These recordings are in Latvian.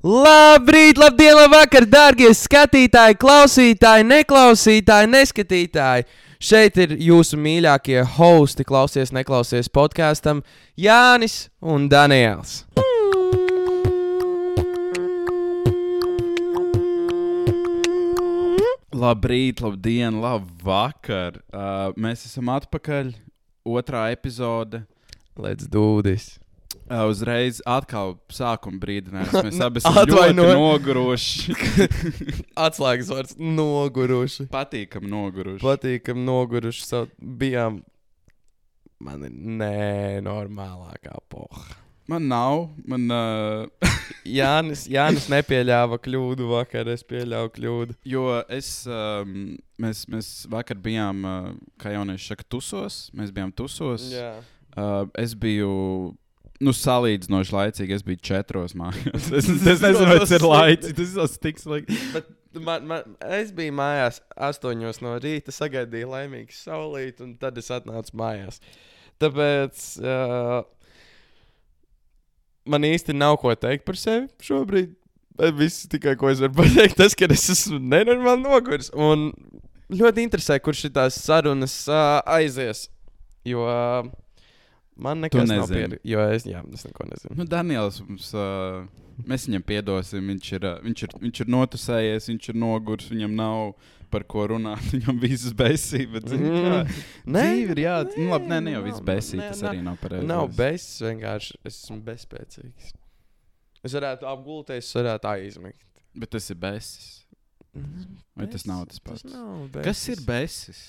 Labrīt, labdien, labvakar, darbie skatītāji, klausītāji, neklausītāji, neskatītāji. Šeit ir jūsu mīļākie hosti, klausies, neklausies podkāstam Jānis un Daniels. Labrīt, labdien, labvakar. Uh, mēs esam atpakaļ. Otrā epizode. Let's do this! Uzreiz atkal sākuma brīdinājums. Mēs abi esam Atvaino. ļoti noguruši. Atslēgas vārds - noguruši. Patīkam noguruši. Patīkam, noguruši. Savu, bijām man ir nenormālākā poha. Man nav. Man, uh, Jānis, Jānis nepieļāva kļūdu vakar, es pieļāvu kļūdu. jo es, um, mēs, mēs vakar bijām, uh, kā jaunieši saka, tusos. Mēs bijām tusos. Jā. Uh, es biju. Nu, salīdzinoši laicīgi, es biju četros mājās. Es, es nezinu, vai tas ir laicīgi. Tas ir tik slikti. Bet man, man, es biju mājās astoņos no rīta, sagaidīju laimīgu saulīti, un tad es atnācu mājās. Tāpēc uh, man īsti nav ko teikt par sevi šobrīd. Viss tikai ko es varu pateikt, tas, ka es esmu nenormāli noguris. Un ļoti interesē, kur šīs sarunas uh, aizies. Jo uh, man nekas nav pieredzējis. Jo es, jā, es neko nezinu. Nu, Daniels, mums, uh, mēs viņam piedosim. Viņš ir, viņš, ir, viņš ir notusējies, viņš ir nogurs, viņam nav par ko runāt. Viņam. Bet, zini, kā, Nē, ir jā, nu, labi, nē, ne jau viss nē, Tas nav. arī nav pareizi. Nav bez, vienkārši es esmu bezspēcīgs. Es varētu apgulties, es varētu aizmigt. Bet tas ir besis. Vai tas nav tas pats? Tas nav Kas ir besis?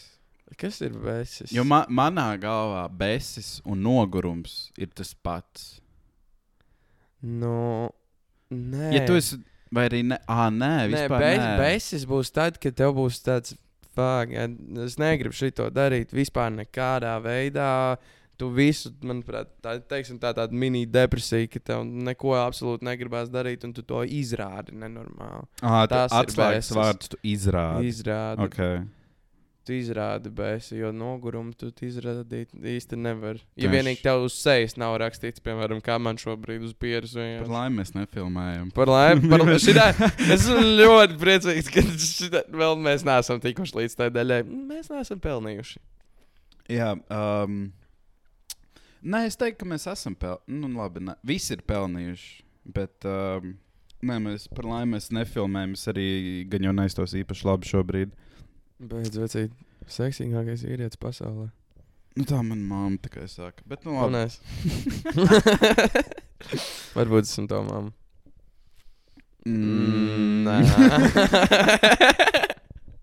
Kas ir besis? Jo ma manā galvā besis un nogurums ir tas pats. Nu, nē. Ja tu esi, vai arī ne, ah, nē, Nē, vispār be, nē. besis būs tad, kad tev būs tāds, fuck, es negribu šito darīt vispār nekādā veidā. Tu visu, manuprāt, tā, teiksim, tā tāda mini-depresija, ka tev neko absolūti negribās darīt, un tu to izrādi nenormāli. Ah, tas ir atslēgas vārds tu izrādi. Izrādi. Okay. Tu izrādi bēsi, jo nogurumu tu izrādīt īsti nevar. Ja Tieši. vienīgi tev uz sejas nav rakstīts, piemēram, kā man šobrīd uz pieres. Par vienkārši. laimi mēs nefilmējam. Par laimi, par laimi. Šitā, es esmu ļoti priecīgs, ka šitā, vēl mēs neesam tikuši līdz tai daļai. Mēs neesam pelnījuši. Jā, um, nē, es teiktu, ka mēs esam pelnījuši. Nu, labi, ne. visi ir pelnījuši. Bet um, nē, mēs par laimi nefilmējam. Es arī gan jau neiztos īpaši labi šobrīd. Beidz vecīt, seksīgākais vīrietis pasaulē. Nu, tā man māma tikai saka. Bet, nu, labi. es. Varbūt esmu to mamma. Mm, nē.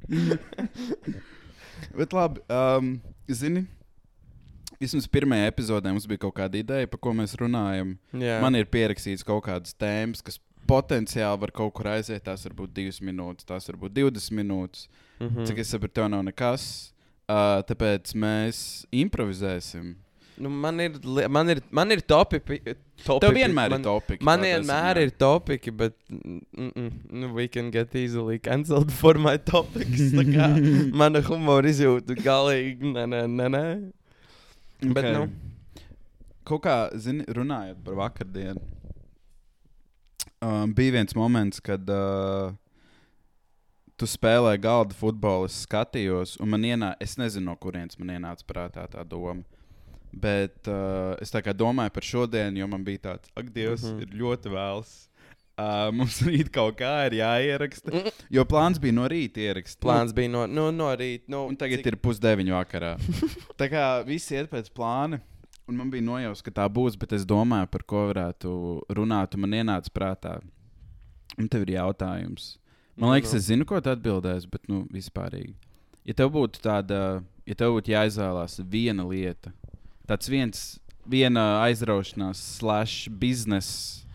Bet labi, um, zini, vismaz pirmajā epizodē mums bija kaut kāda ideja, par ko mēs runājam. Jā. Man ir pierakstīts kaut kādas tēmas, kas potenciāli var kaut kur aiziet. Tās var būt divas minūtes, tās var būt 20 minūtes. Mhm. Cik es saprotu, tev nav nekas. Uh, tāpēc mēs improvizēsim. Nu, man ir, man ir, man ir topi. pi- topi Tev vienmēr man, ir topiki. Man vienmēr ir topiki, bet mm, mm, nu, we can get easily cancelled for my topics. Mana humora izjūta galīgi. Nē, nē, nē. nē. Bet, Ok. nu. Kaut kā, zini, runājot par vakardienu, um, bija viens moments, kad uh, tu spēlēji galda futbolu, es skatījos, un man ienāca, es nezinu, no kurienes man ienāca prātā tā doma. Bet uh, es tā kā domāju par šodienu, jo man bija tāds, ak, Dievs, mm. -hmm. ir ļoti vēls. Uh, mums rīt kaut kā ir jāieraksta. Jo plāns bija no rīta ierakstīt. Plāns bija no, nu, no rīta. Nu, Un tagad ir pusdeviņi vakarā. tā kā viss iet pēc plāna. Un man bija nojauts, ka tā būs, bet es domāju, par ko varētu runāt. Un man ienāca prātā. Un tev ir jautājums. Man liekas, es zinu, ko tu atbildēsi, bet nu, vispārīgi. Ja tev būtu tāda, ja tev būtu jāizvēlās viena lieta, tāds viens, viena aizraušanās, slash, biznesa,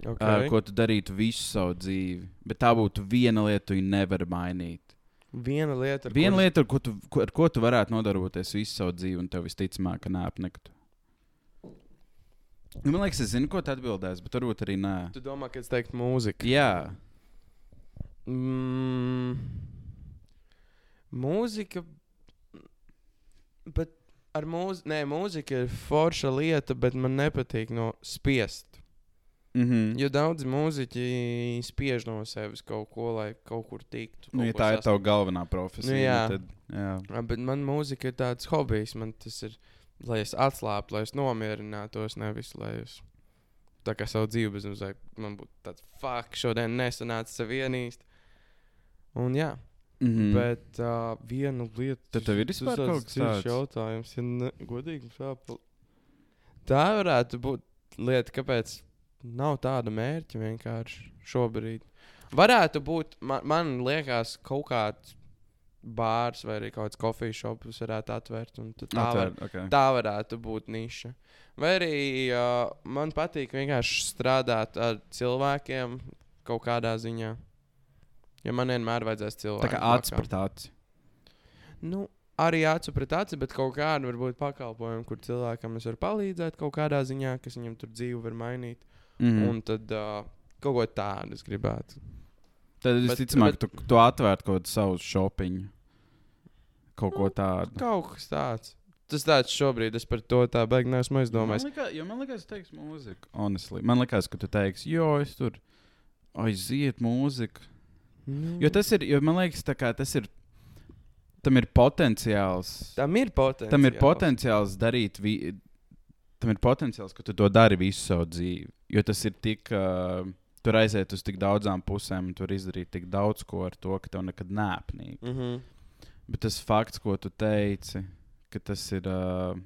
okay. uh, ko tu darītu visu savu dzīvi, bet tā būtu viena lieta, ko tu nevari mainīt. Viena lieta, ar Viena kuras- lieta, ar ko, tu, ko, ar ko tu varētu nodarboties visu savu dzīvi, un tev visticamāk, ka neapniktu. Nu, man liekas, es zinu, ko tu atbildēsi, bet varbūt arī nē. Tu domā, ka es teiktu mūziku? Jā, Mm, mūzika. Bet ar mūziku, nē, mūzika ir forša lieta, bet man nepatīk no spiest. Mm -hmm. Jo daudzi mūziķi spiež no sevis kaut ko, lai kaut kur tiktu. nu, kaut ja ko tā ir tava galvenā profesija, Nu, jā. tad, jā. Jā, Bet man mūzika ir tāds hobijs. Man tas ir, lai es atslābtu, lai es nomierinātos, nevis lai es tā kā savu dzīvi bez mazliet, man būtu tāds fuck, šodien nesanāca sevi ienīst. Un jā, Mm mm. -hmm. bet uh, viena lieta. Tad tev ir vispār kaut kas tāds? jautājums, ja ne, godīgi sāpal. Tā varētu būt lieta, kāpēc nav tāda mērķa vienkārši šobrīd. Varētu būt, man, man liekas, kaut kāds bārs vai arī kaut kāds kofijas šops varētu atvērt. Tā, var, Atver, okay. tā varētu būt niša. Vai arī uh, man patīk vienkārši strādāt ar cilvēkiem kaut kādā ziņā. Ja man vienmēr vajadzēs cilvēku. Tā kā acis pret aci. Nu, arī acu pret aci, bet kaut kāda varbūt pakalpojuma, kur cilvēkam es varu palīdzēt kaut kādā ziņā, kas viņam tur dzīvi var mainīt. Mm. -hmm. Un tad uh, kaut ko tādu es gribētu. Tad bet- visticamāk, bet- tu, tu atvērtu kaut kādu savu shoppingu. Kaut ko Nu, tādu. Kaut kas tāds. Tas tāds šobrīd, es par to tā beigās neesmu Man aizdomājis. liekas, jo man liekas, ka tu teiksi mūziku. Honestly. Man liekas, ka tu teiksi, jo es tur aiziet mūziku. Nu, Jo tas ir, jo man liekas, kā tas ir. Tam ir potenciāls. Tam ir potenciāls. Tam ir potenciāls darīt. Vi, tam ir potenciāls, ka tu to dari visu savu dzīvi. Jo tas ir tik. Uh, tur aiziet uz tik daudzām pusēm, un tur izdarīt tik daudz ko ar to, ka tev nekad neapnīk. Mm -hmm. Bet tas fakts, ko tu teici, ka tas ir. Uh,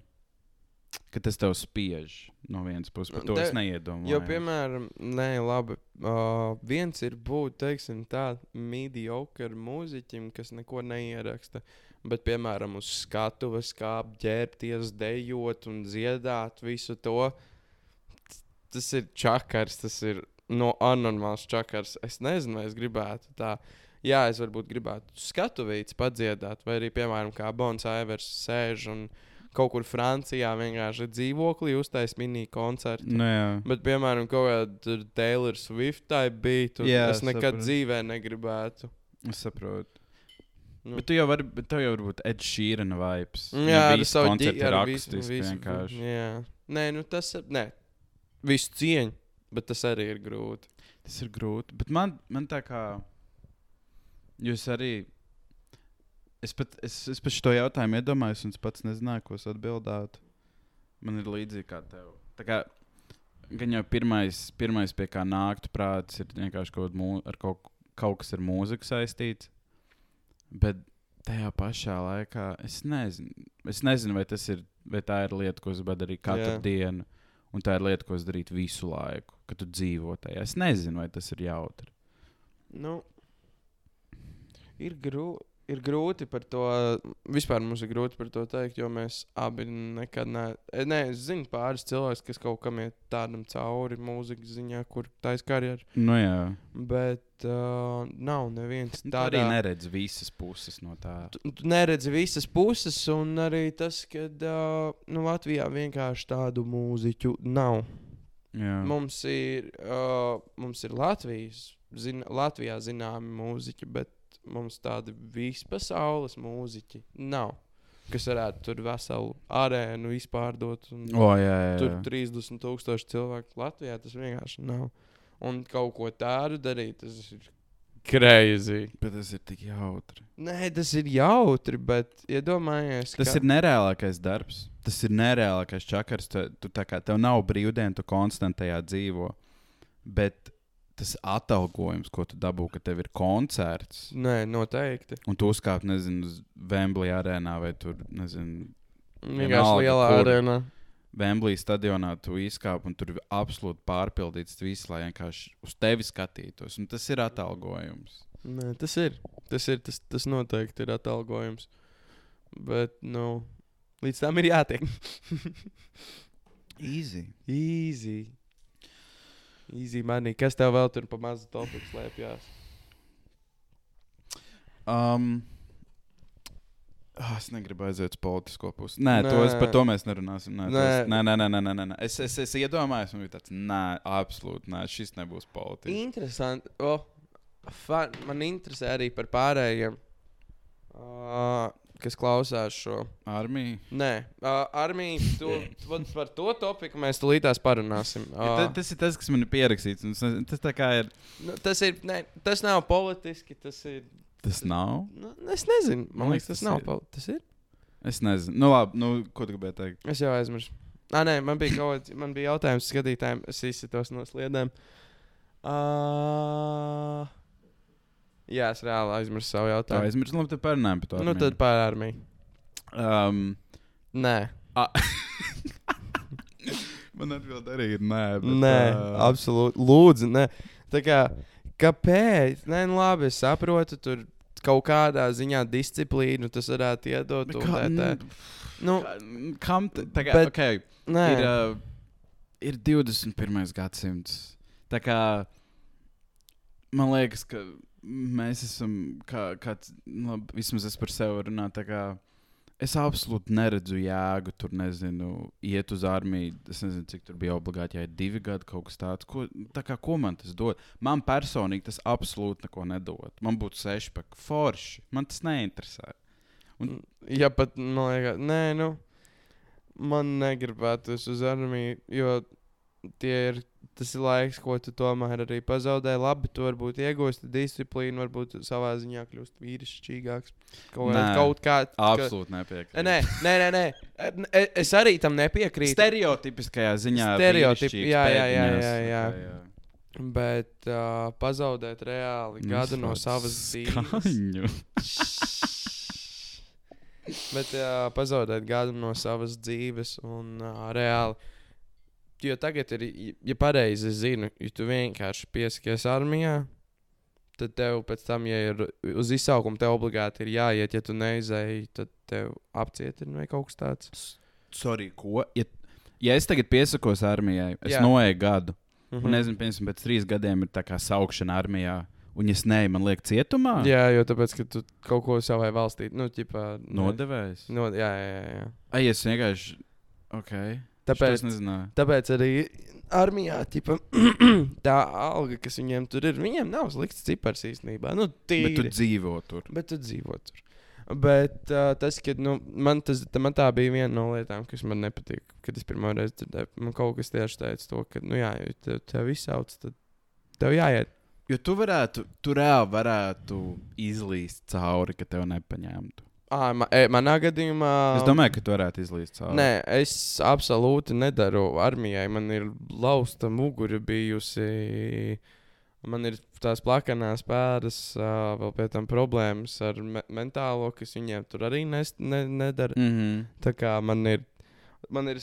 ka tas tev spiež no vienas puses, par to Te- es neiedomājos. Jo, piemēram, nē, labi. Uh, viens ir būt, teiksim, tā mediocre mūziķim, kas neko neieraksta. Bet, piemēram, uz skatuves kāpt, ģērbties, dejot un dziedāt visu to. Tas ir čakars, tas ir no anormāls čakars. Es nezinu, vai es gribētu tā. Jā, es varbūt gribētu skatuvīts padziedāt, vai arī, piemēram, kā Bons Aivers sēž un kaut kur Francijā vienkārši dzīvoklī uztais mini koncertu. Nu, jā. Bet, piemēram, kaut kāda Taylor Swift type bija. Jā, Es nekad sapratu. dzīvē negribētu. Es saprotu. Nu. Bet tu jau vari, bet tev jau var būt Ed Sheeran vibes. Jā, ar savu koncerti ģi- ir ar visu- akustiski visu- vienkārši. Jā, nē, nu tas. Nē, visu cieņu, bet tas arī ir grūti. Tas ir grūti. Bet man, man tā kā. Jūs arī. Es pat, es, es pat šo jautājumu iedomājos, un es pats nezināju, ko es atbildētu. Man ir līdzīgi kā tev. Tā kā, gan jau pirmais, pirmais pie kā nāktu prāts, ir vienkārši kaut, mū, ar kaut, kaut kas ar mūziku saistīts. Bet tajā pašā laikā es nezinu, es nezinu vai, tas ir, vai tā ir lieta, ko es varu darīt katru. Jā. dienu. Un tā ir lieta, ko es darītu visu laiku, kad tu dzīvo tajā. Es nezinu, vai tas ir jautri. Nu, ir, grū, ir grūti par to. Vispār mums ir grūti par to teikt, jo mēs abi nekad ne. e, Nē, es zinu pāris cilvēkus, kas kaut kam iet tādam cauri mūzikas ziņā, kur taisa karjeru. Nu, jā. Bet uh, nav neviens Tā arī neredz visas puses no tā. tu, tu neredzi visas puses, un arī tas, ka uh, nu, Latvijā vienkārši tādu mūziķu nav. Jā. Mums ir, uh, mums ir Latvijas, zin, Latvijā zināmi mūziķi, bet mums tādi vispasaules mūziķi nav. Kas varētu tur veselu arēnu izpārdot. Un, O, jā, jā, jā. Tur 30,000 cilvēku Latvijā tas vienkārši nav. Un kaut ko tādu darīt, tas ir crazy. Bet tas ir tik jautri. Nē, tas ir jautri, bet iedomājieties, Tas ir nereālākais darbs. Tas ir nereālākais čakars. Tu, tu tā kā tev nav brīvdiena, tu konstantajā dzīvo. Bet tas atalgojums, ko tu dabū, ka tev ir koncerts, Nē, noteikti. un tu uzkāp, nezinu, uz Wembley arēnā vai tur, nezinu, Vienkārši lielā arēnā. Wembley stadionā tu izkāp un tur ir absolūti pārpildīts viss, lai vienkārši uz tevi skatītos. Un tas ir atalgojums. Nē, tas ir. Tas ir. Tas, tas noteikti ir atalgojums. Bet, nu, līdz tam ir jātiek. Easy. Easy. Easy money. Kas tev vēl tur pa mazu topiku slēpjas? Um, ah, es negribu aiziet uz politisko pusi. Nē, nē. To es, par to mēs nerunāsim. Nē, Nē. nē. nē, nē, nē, nē, nē, nē. Es, es, es iedomājos, man bija tāds, nē, absolūti, nē, šis nebūs politisks. Interesanti. Oh, fan, man interesē arī par pārējiem. Uh, kas klausās šo. Armija. Nē, uh, armija, tu, tu, par to topiku mēs tulītās parunāsim. Ja, Uh, ta- tas ir tas, kas man ir pierakstīts. Tas, ir. nu, tas, ir, ne, tas nav politiski, tas ir. Tas nav. Nu, es nezinu, man Man liekas, tas tas nav politiski. Tas ir. Es nezinu. Nu, labi, nu, ko tu gribēji teikt? Es jau aizmirsu. Ah, nē, man bija kaut kāds man bija jautājums skatītājiem. Es izsitos no sliedēm. Uh, jā, es reāli aizmirsu savu Tā jautājumu. aizmirsu, labi, tad parunājam par to. Nu, armiju. tad par armiju. Um, Nē, man atbild arī ir nē. Bet, nē, uh, absolūti. Lūdzu, nē. Tā kā, kāpēc? Nē, nu labi, es saprotu, tur kaut kādā ziņā disciplīnu tas varētu iedot. kā- tā, tā. nu, kā- Kam tā? tā kā, bet- okay, nē, ir, uh, ir 21. gadsimts. Tā kā man liekas, ka mēs esam, kā, kāds, nu, labi, vismaz es par sevi runāju, kā es absolūti neredzu jēgu tur, nezinu, iet uz armiju. Es nezinu, cik tur bija obligāti, ir divi gadi kaut kas tāds. Ko, tā kā, ko man tas dod? Man personīgi tas absolūti neko nedod. Man būtu seši pak forši. Man tas neinteresē. un- ja pat, man liekas, nē, nu, man negribētos uz armiju, jo tie ir. Tas ir laiks, ko tu tomēr arī pazaudēji. Labi, tu varbūt iegūsti disciplīnu, varbūt savā ziņā kļūst vīrišķīgāks. Kaut, Nē, kaut kā ka- Absolūti nepiekrītu. Nē, nē, nē, nē. E- Es arī tam nepiekrītu. Stereotipiskajā ziņā. Stereotipi, jā, jā, jā, jā, jā. kā, Bet uh, pazaudēt reāli gadu no savas dzīves. Bet uh, pazaudēt gadu no savas dzīves un uh, reāli. Jo tagad ir, ja pareizi zinu, ja tu vienkārši piesakies armijā, tad tev pēc tam, ja ir uz izsaukumu, tev obligāti ir jāiet. Ja tu neizēji, tad tev apcietina vai kaut kas tāds. Sorry, ko? Ja, ja es tagad piesakos armijai, es Jā. noeju gadu, Mhm. un nezinu, piemēram, pēc trīs gadiem ir tā kā saukšana armijā, un es neju, man liek cietumā. Jā, jo tāpēc, ka tu kaut ko savai valstī, nu, ķipā. ne- Nodevējs. No, jā, jā, jā, jā. Ai, es vienkārši. Ok. Tāpēc, tāpēc arī armijā ķipa, tā alga, kas viņiem tur ir, viņiem nav slikts cipars īstenībā. Nu, Bet tu tīri. dzīvo tur. Bet tu dzīvo tur. Bet uh, tas, ka nu, man, tas, tā, man tā bija viena no lietām, kas man nepatīk. Kad es pirmo reizi dzirdēju, man kaut kas tieši teica to, ka, nu, jā, ja tev, tev izsauc, tad tev jāiet. Jo tu varētu, tu reāli varētu izlīst cauri, ka tev nepaņemtu. À, e, manā gadījumā. Es domāju, ka tu varētu izlīst cauri. Nē, es absolūti nedaru armijai. Man ir lausta mugura bijusi. Man ir tās plakanās pēdas, vēl pie tam problēmas ar me mentālo, kas viņiem tur arī nes, ne, nedara. Mm -hmm. Tā kā man ir, man ir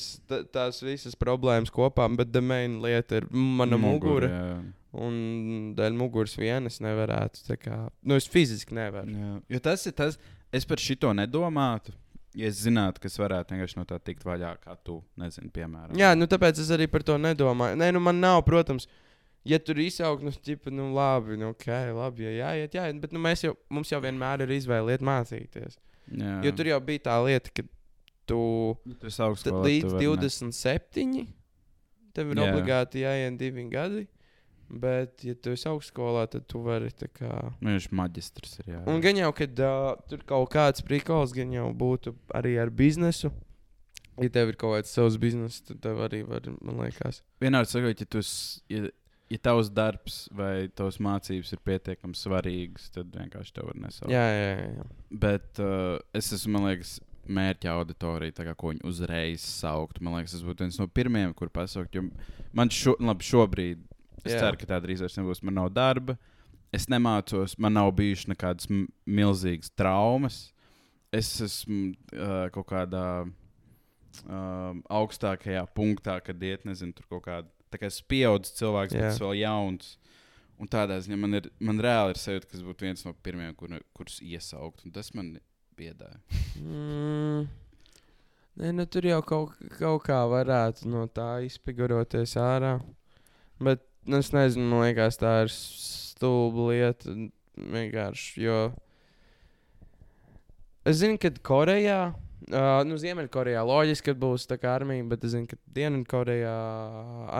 tās visas problēmas kopā, bet domaina lieta ir mana mugura. jā. Un dēļ muguras vienas nevarētu. Kā, nu, es fiziski nevaru. Jā. Jo tas ir tas, es par šito nedomātu. Ja es zinātu, ka es varētu vienkārši no tā tikt vaļā, kā tu, nezinu, piemēram. Jā, nu tāpēc es arī par to nedomāju. Nē, nu man nav, protams, ja tur izsaukt, nu, ķipa, nu labi, nu, ok, labi, ja jāiet, jāiet. Bet nu, mēs jau, mums jau vienmēr ir izvēle iet mācīties. jā. Jo tur jau bija tā lieta, ka tu tu tad augstskolā. līdz tu vari ne- 27. tev ir Jā. obligāti jāiet divi gadi. Bet, ja tu esi augstskolā, tad tu vari tā kā. Nu, viņš maģistrs ir. Jā. Un gan jau, kad uh, tur kaut kāds prikals, gan jau būtu arī ar biznesu. Ja tev ir kaut kāds savs bizness, tad tev arī var, man liekas. Vienādi sakot, ja, tu s- ja, ja tavs darbs vai tavs mācības ir pietiekami svarīgas, tad vienkārši tev var nesaukt. Jā, jā, jā. jā. Bet uh, es esmu, man liekas, mērķa auditorija, kā, ko viņi uzreiz saukt. Man liekas, tas būtu viens no pirmajiem, kur pasaukt. Man šo, labi, šobrīd, es Jā. ceru, ka tā drīz vairs nebūs. Man nav darba, es nemācos, man nav bijušas nekādas milzīgas traumas. Es esmu uh, kaut kādā um, augstākajā punktā, kad iet, nezinu, tur kaut kāda. Tā kā es pieaugu cilvēks, bet Jā. es vēl jauns. Un tādā ziņā man, ir, man reāli ir sajūta, ka tas būtu viens no pirmajiem, kur, kurus iesaukt. Un tas man biedē. Mm. Nē, nu, tur jau kaut, kaut kā varētu no tā izfiguroties ārā. Bet es nezinu, man liekas, tā ir stulba lieta. Vienkārši, jo es zinu, ka Korejā, uh, nu, Ziemeļkorejā loģiski, ka būs tā kā armija, bet es zinu, ka Dienvidkorejā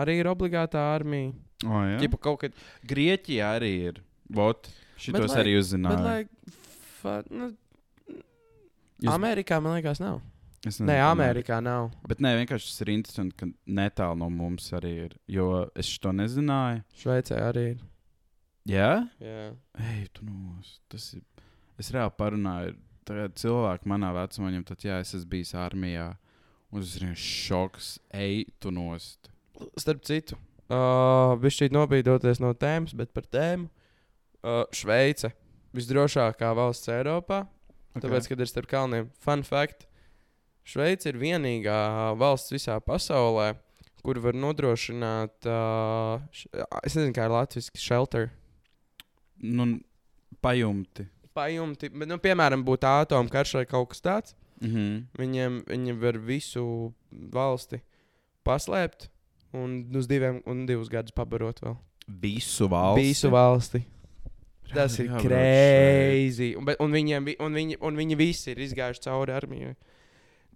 arī ir obligātā armija. Oh, ja? Ķipa kaut kad. Grieķijā arī ir. Vot, šitos lai- arī Bet, uzzināju. lai, fa, nu, Jūs- Amerikā man liekas, nav. Es Nē, nezinu, Amerikā nav. Bet nē, vienkārši tas ir interesanti, ka netālu no mums arī ir. Jo es to nezināju. Šveicē arī ir. Jā, Jā. Ej, tu nos. Tas ir. Es reāli parunāju. Tagad cilvēki manā vecumā, viņam tad, jā, es esmu bijis armijā. Un tas ir šoks. Ej, tu nost. Starp citu, uh, viņš šeit nobīdoties no tēmas, bet par tēmu. Uh, Šveice visdrošākā valsts Eiropā. Okay. Tāpēc, kad ir starp kalniem, fun fact, Šveice ir vienīgā valsts visā pasaulē, kur var nodrošināt, uh, es nezinu, kā ir latviešu shelter. Nu, pajumti. Pajumti, bet, nu, piemēram, būtu atomu karš vai kaut kas tāds. Mhm. Viņiem, viņi var visu valsti paslēpt un uz diviem un divus gadus pabarot vēl. Visu valsti. Visu valsti. Tas ir crazy. Un, un, viņiem, vi- un, viņi, un viņi visi ir izgājuši cauri armijai.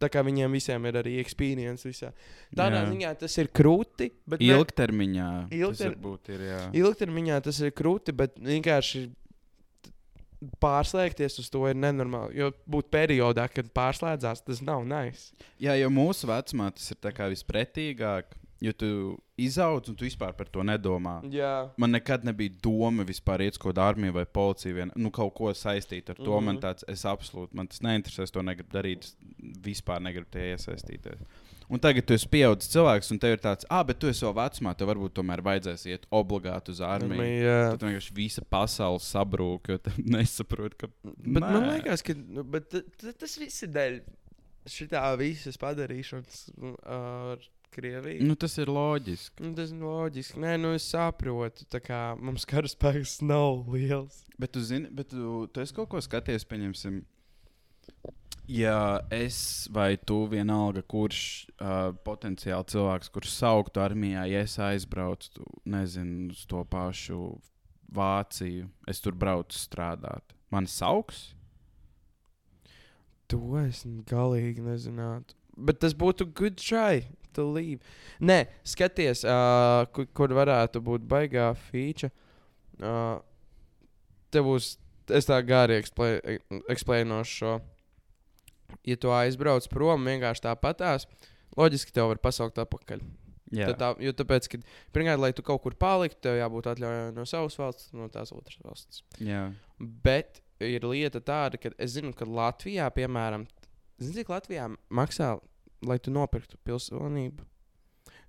Tā kā viņiem visiem ir arī experience visā. Tādā Jā. ziņā tas ir krūti. Bet Ilgtermiņā. Ilgter- Tas ir. Jā. Ilgtermiņā tas ir krūti, bet vienkārši pārslēgties uz to ir nenormāli. Jo būt periodā, kad pārslēdzās, tas nav nice. jā, jo mūsu vecumā tas ir vispretīgāk. Jo tu izaudz un tu vispār par to nedomā. Jā, Man nekad nebija doma vispār iet uz kaut kādu armiju vai policiju, vien, nu, kaut ko saistīt ar to. Mm -hmm. Man Mhm. tāds, es absolūti, man tas neinteresē, es to negribu darīt. Es vispār negribu tajā iesaistīties. Un tagad tu esi pieaudzis cilvēks, un tev ir tāds, ah, bet tu esi vēl vecumā, tev varbūt tomēr vajadzēs iet obligāti uz armiju. jā. Tad vienkārši visa pasaule sabrūk, jo tu nesaproti, ka. Bet man Nē. liekas, ka nu, bet tas viss ir dēļ šitā visas padarīšanas mm, ar Krieviju. Nu, tas ir loģiski. Nu, tas ir loģiski. Nē, nu es saprotu, kā mums karaspēks nav liels. Bet tu zini, bet tu, tu esi kaut ko skatījies, pieņemsim. Ja es vai tu vienalga, kurš uh, potenciāli cilvēks, kurš sauktu armijā, ja es aizbraucu, nezinu, uz to pašu Vāciju, es tur braucu strādāt. Man sauks? To es galīgi nezinātu. Bet tas būtu good try to leave. Nē, skaties, uh, kur, kur varētu būt baigā feature. Uh, te būs, es tā gāri eksplēnošu šo. Ja tu aizbrauc prom vienkārši tāpatās, loģiski tev var pasaukt atpakaļ. Jā, Tā, jo tāpēc, ka, pirmkārt, lai tu kaut kur paliktu, tev jābūt atļaujai no savas valsts, no tās otras valsts. jā. Bet ir lieta tāda, ka es zinu, ka Latvijā, piemēram, zini, cik Latvijā maksā, lai tu nopirktu pilsonību.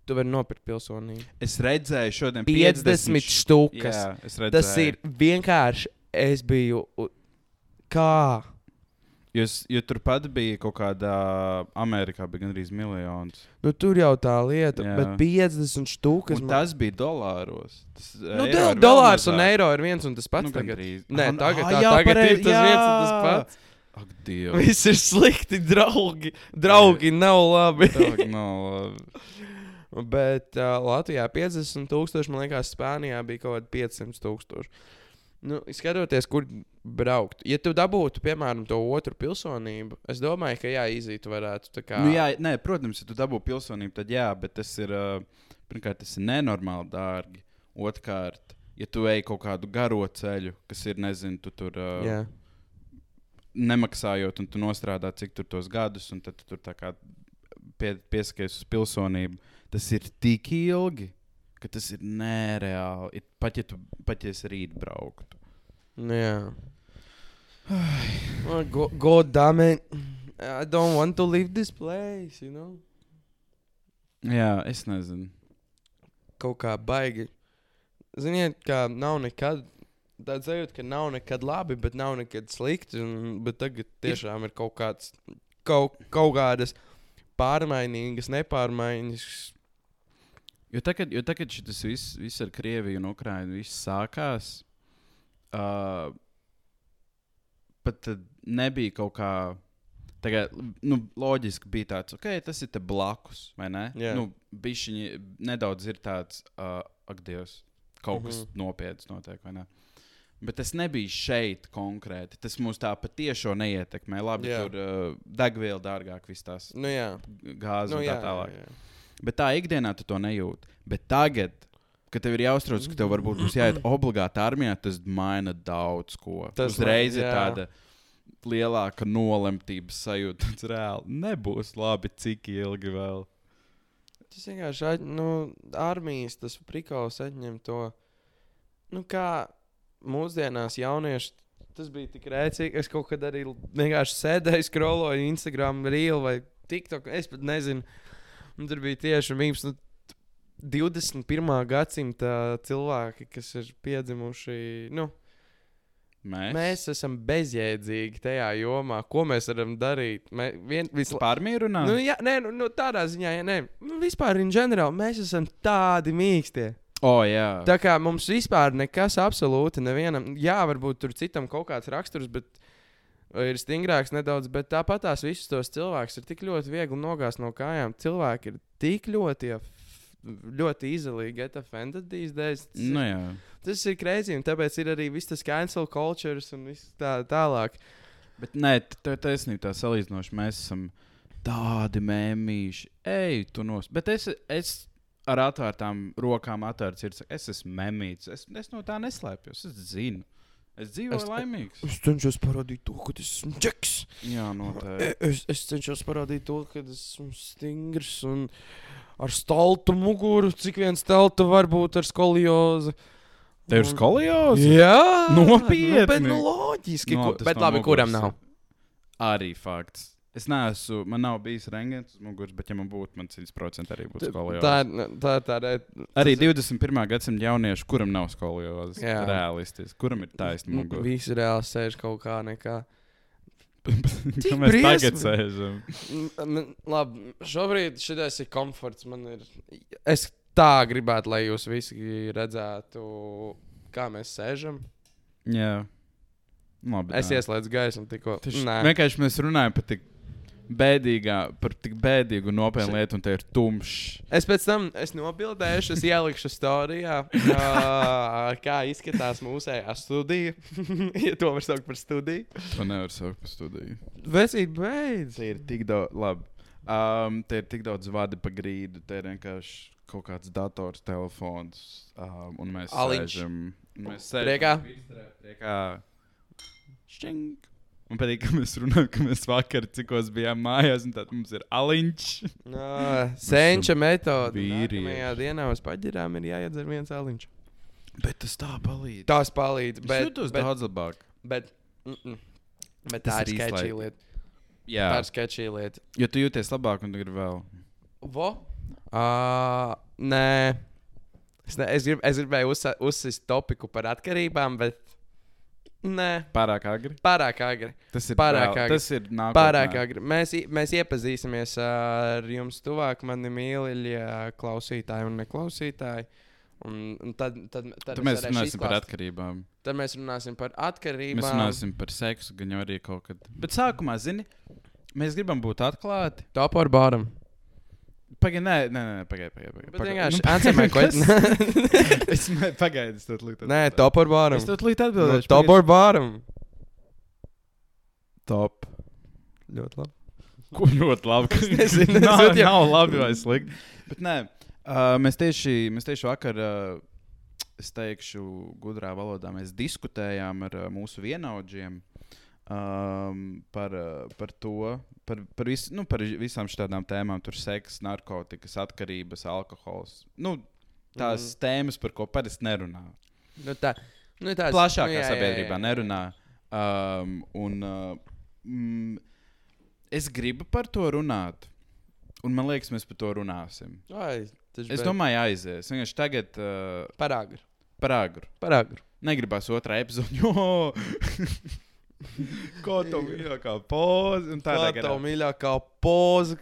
Tu vari nopirkt pilsonību. Es redzēju šodien 50 50 stūkas. Jā. Tas ir vienkārši. Es biju. Kā? Jūs, jo turpat bija kaut kādā Amerikā, bija gandrīz miljons. Nu, tur jau tā lieta, Jā. bet 50 stūkas. Un tas bija dolāros. Tas, nu, ir vēl dolārs un eiro ir viens un tas pats. Nu, Nu, tagad. Nē, tagad, ah, tā, jā, tagad pareizi, ir tas viens un tas jā. pats. Ak, Dievs. Viss ir slikti, draugi. Draugi nav labi. Tā nav labi. Bet uh, Latvijā 50 tūkstoši, man liekas, Spānijā bija kaut kādi 500 tūkstoši. Nu, skatoties, kur braukt. Ja tu dabūtu, piemēram, to otru pilsonību, es domāju, ka jā, izītu varētu. tā Kā... Nu, jā, nē, protams, ja tu dabū pilsonību, tad jā, bet tas ir, uh, pirmkārt, tas ir nenormāli dārgi. Otrkārt, ja tu ej kaut kādu garo ceļu, kas ir, nezinu, tu tur uh, jā. Nemaksājot, un tu nostrādā cik tur tos gadus, un tad tu tur tā kā pie, piesakies uz pilsonību, tas ir tik ilgi, ka tas ir nereāli. Ir, pat ja tu pat ja rīt brauktu. Nu, jā. Oh, go, God damn it. I don't want to leave this place, you know? Jā, es nezinu. Kaut kā baigi. Ziniet, kā nav nekad. Tāds sajūta, ka nav nekad labi, bet nav nekad slikti. Un, bet tagad tiešām ir kaut kāds, kaut, kaut kādas pārmaiņas, nepārmaiņas. Jo tagad, jo tagad šis viss, viss ar Krieviju un Ukrajinu sākās. Uh, pat nebija kaut kā. Tagad, nu, loģiski bija tāds, ok, tas ir te blakus, vai ne? Jā. Nu, bišķiņi nedaudz ir tāds, uh, ak, Dievs, kaut kas mm. -hmm. nopietns notiek, vai ne? Bet tas nebija šeit konkrēti. Tas mūs tā patiešām neietekmē. Labi, Jā. Jā. tur uh, degviela dārgāk, viss tās Nu, jā, gāzes nu, un jā, tā tālāk. jā. Bet tā ikdienā tu to nejūti. Bet tagad, kad tev ir jāuztrauc, ka tev varbūt būs jāiet obligāti armijā, tas maina daudz ko. Tas uzreiz maina, ir jā. tāda. lielāka nolemtības sajūta. Tas reāli nebūs labi, cik ilgi vēl. Tas vienkārši nu, armijas tas prikals atņem to. Nu, kā mūsdienās jaunieši. Tas bija tik rēcīgi. Es kaut kad arī vienkārši sēdēju, skroloju Instagram, rīlu vai TikTok. Es pat nezinu. Un tur bija tieši mīmīms. Nu, 21. gadsimta cilvēki, kas ir piedzimuši. Nu, Mēs, mēs esam bezjēdzīgi tajā jomā. Ko mēs varam darīt? Mē, vien, vis, par armiju runājam. Nu, jā, nē, nu, nu, tādā ziņā, ja nē, nu, vispār, in general, mēs esam tādi mīkstie. O, jā. Tā kā mums vispār nekas absolūti nevienam, jā, varbūt tur citam kaut kāds raksturs, bet ir stingrāks nedaudz, bet tāpat tās visus tos cilvēkus ir tik ļoti viegli nogāzt no kājām. Cilvēki ir tik ļoti, ļoti easily get offended these days. Tas, Nu, jā. tas ir crazy, un tāpēc ir arī viss tas cancel cultures un viss tā tālāk. Bet nē, tā ir taisnība, tā salīdzinoši. Mēs esam tādi mēmīši. Ej, tu nos. Bet es, es ar atvērtām rokām, atvērts ir. Es esmu mēmīts. Es, es no tā neslēpjos. Es zinu. Es dzīvoju Es- laimīgs. Es cenšos parādīt to, ka esmu džeks. Jā, noteikti. E- Es, es cenšos parādīt to, ka esmu stingrs un ar staltu muguru, cik viens stalta var būt ar skoliozi. Tev ir skoliozi? Jā, Nopietni? Nu, bet, nu, loģiski. Nu, tas bet no labi, kuram nav? Arī fakts. Es neesmu, man nav bijis rangens uz muguras, bet, ja man būtu, man 100% arī būtu skoliozi. Tā ir tā, ir tāda. Arī 21. gadsimta jaunieši, kuram nav skoliozes, realistiski, kuram ir taisnība mugurā. Visi reāli sēž kaut kā nekā. Kā mēs briesmi. tagad sēžam. Man- Labi, šobrīd šis ir komforts. Man ir. Es tā gribētu, lai jūs visi redzētu, kā mēs sēžam. Jā, labi. Es ieslēdzu gaisu un tikko. Nē, Vienkārši mēs runājam par tik bēdīgā, par tik bēdīgu nopietnu lietu, un te ir tumšs. Es pēc tam es nobildēšu, es ielikšu stāstījā, uh, kā izskatās mūsējā studija. ja to var saukt par studiju. To nevar saukt par studiju. Vecīt, beidz! Te ir tik daudz, labi. Um, te ir tik daudz vadi pa grīdu, te ir vienkārši kaut kāds dators, telefons, um, un mēs Aliņš. sēžam. Mēs sēžam Priekā? Priekā. Šķink. Man patīk, ka mēs runājam, ka mēs vakar cikos bijām mājās, un tad mums ir aliņš. No, senča metode. Nākamajā dienā uz paģirām ir jāiedzer viens aliņš. Bet tas tā palīdz. Tas palīdz. Bet, Bet, es jūtos bet, daudz labāk. bet, mm -mm. bet tā ir īslaik. lieta. Jā, Tā ir sketchy lieta. jo tu jūties labāk, un tu gribi vēl. Vo? Uh, nē. Es, ne, es, grib, es gribēju uzsist topiku par atkarībām, bet. Nē, Pārāk agri. pārāk agri. Tas ir Pārāk vēl- agri. Tas ir nākamais. Pārāk agri. Mēs, mēs iepazīsimies ar jums tuvāk, mani mīļie klausītāji un neklausītāji. Un, un tad, tad, tad, Tad mēs runāsim par izklāst- atkarībām. Tad mēs runāsim par atkarībām. Mēs runāsim par seksu, gan jau arī kaut kad. Bet sākumā, zini, mēs gribam būt atklāti. Top or bottom. Pagaidi, nē, nē, nē, pagaidi, pagaidi. Pagaidi, Bet pagaidi. vienkārši Nu, my question. es ne- pagaidi, es tev līdzi. Nē, top or bottom. Es tev līdzi No, atbildēšu. top or bottom. top. Ļoti labi. Ko ļoti labi. Es nezinu, es nav, jau- nav labi vai slikti. Bet nē, uh, mēs, tieši, mēs tieši vakar, uh, es teikšu, gudrā valodā, mēs diskutējām ar uh, mūsu vienaudžiem um, par, uh, par to, par, par, vis, nu, par visām šādām tēmām, tur seks, narkotikas, atkarības, alkohols. Nu, tās mm. tēmas, par ko parasti nerunā. Nu, tā, nu, tās, Plašākā nu, jā, jā, sabiedrībā jā, jā. nerunā. Um, un, uh, mm, es gribu par to runāt. Un man liekas, mēs par to runāsim. Ai, Es domāju, aizies. Vienkārši tagad uh, par agru. par agru. Par agru. Negribās otrā epizode. Ko tev mīļākā poza? Un Tā Tā ir ir tā mīļākā poza.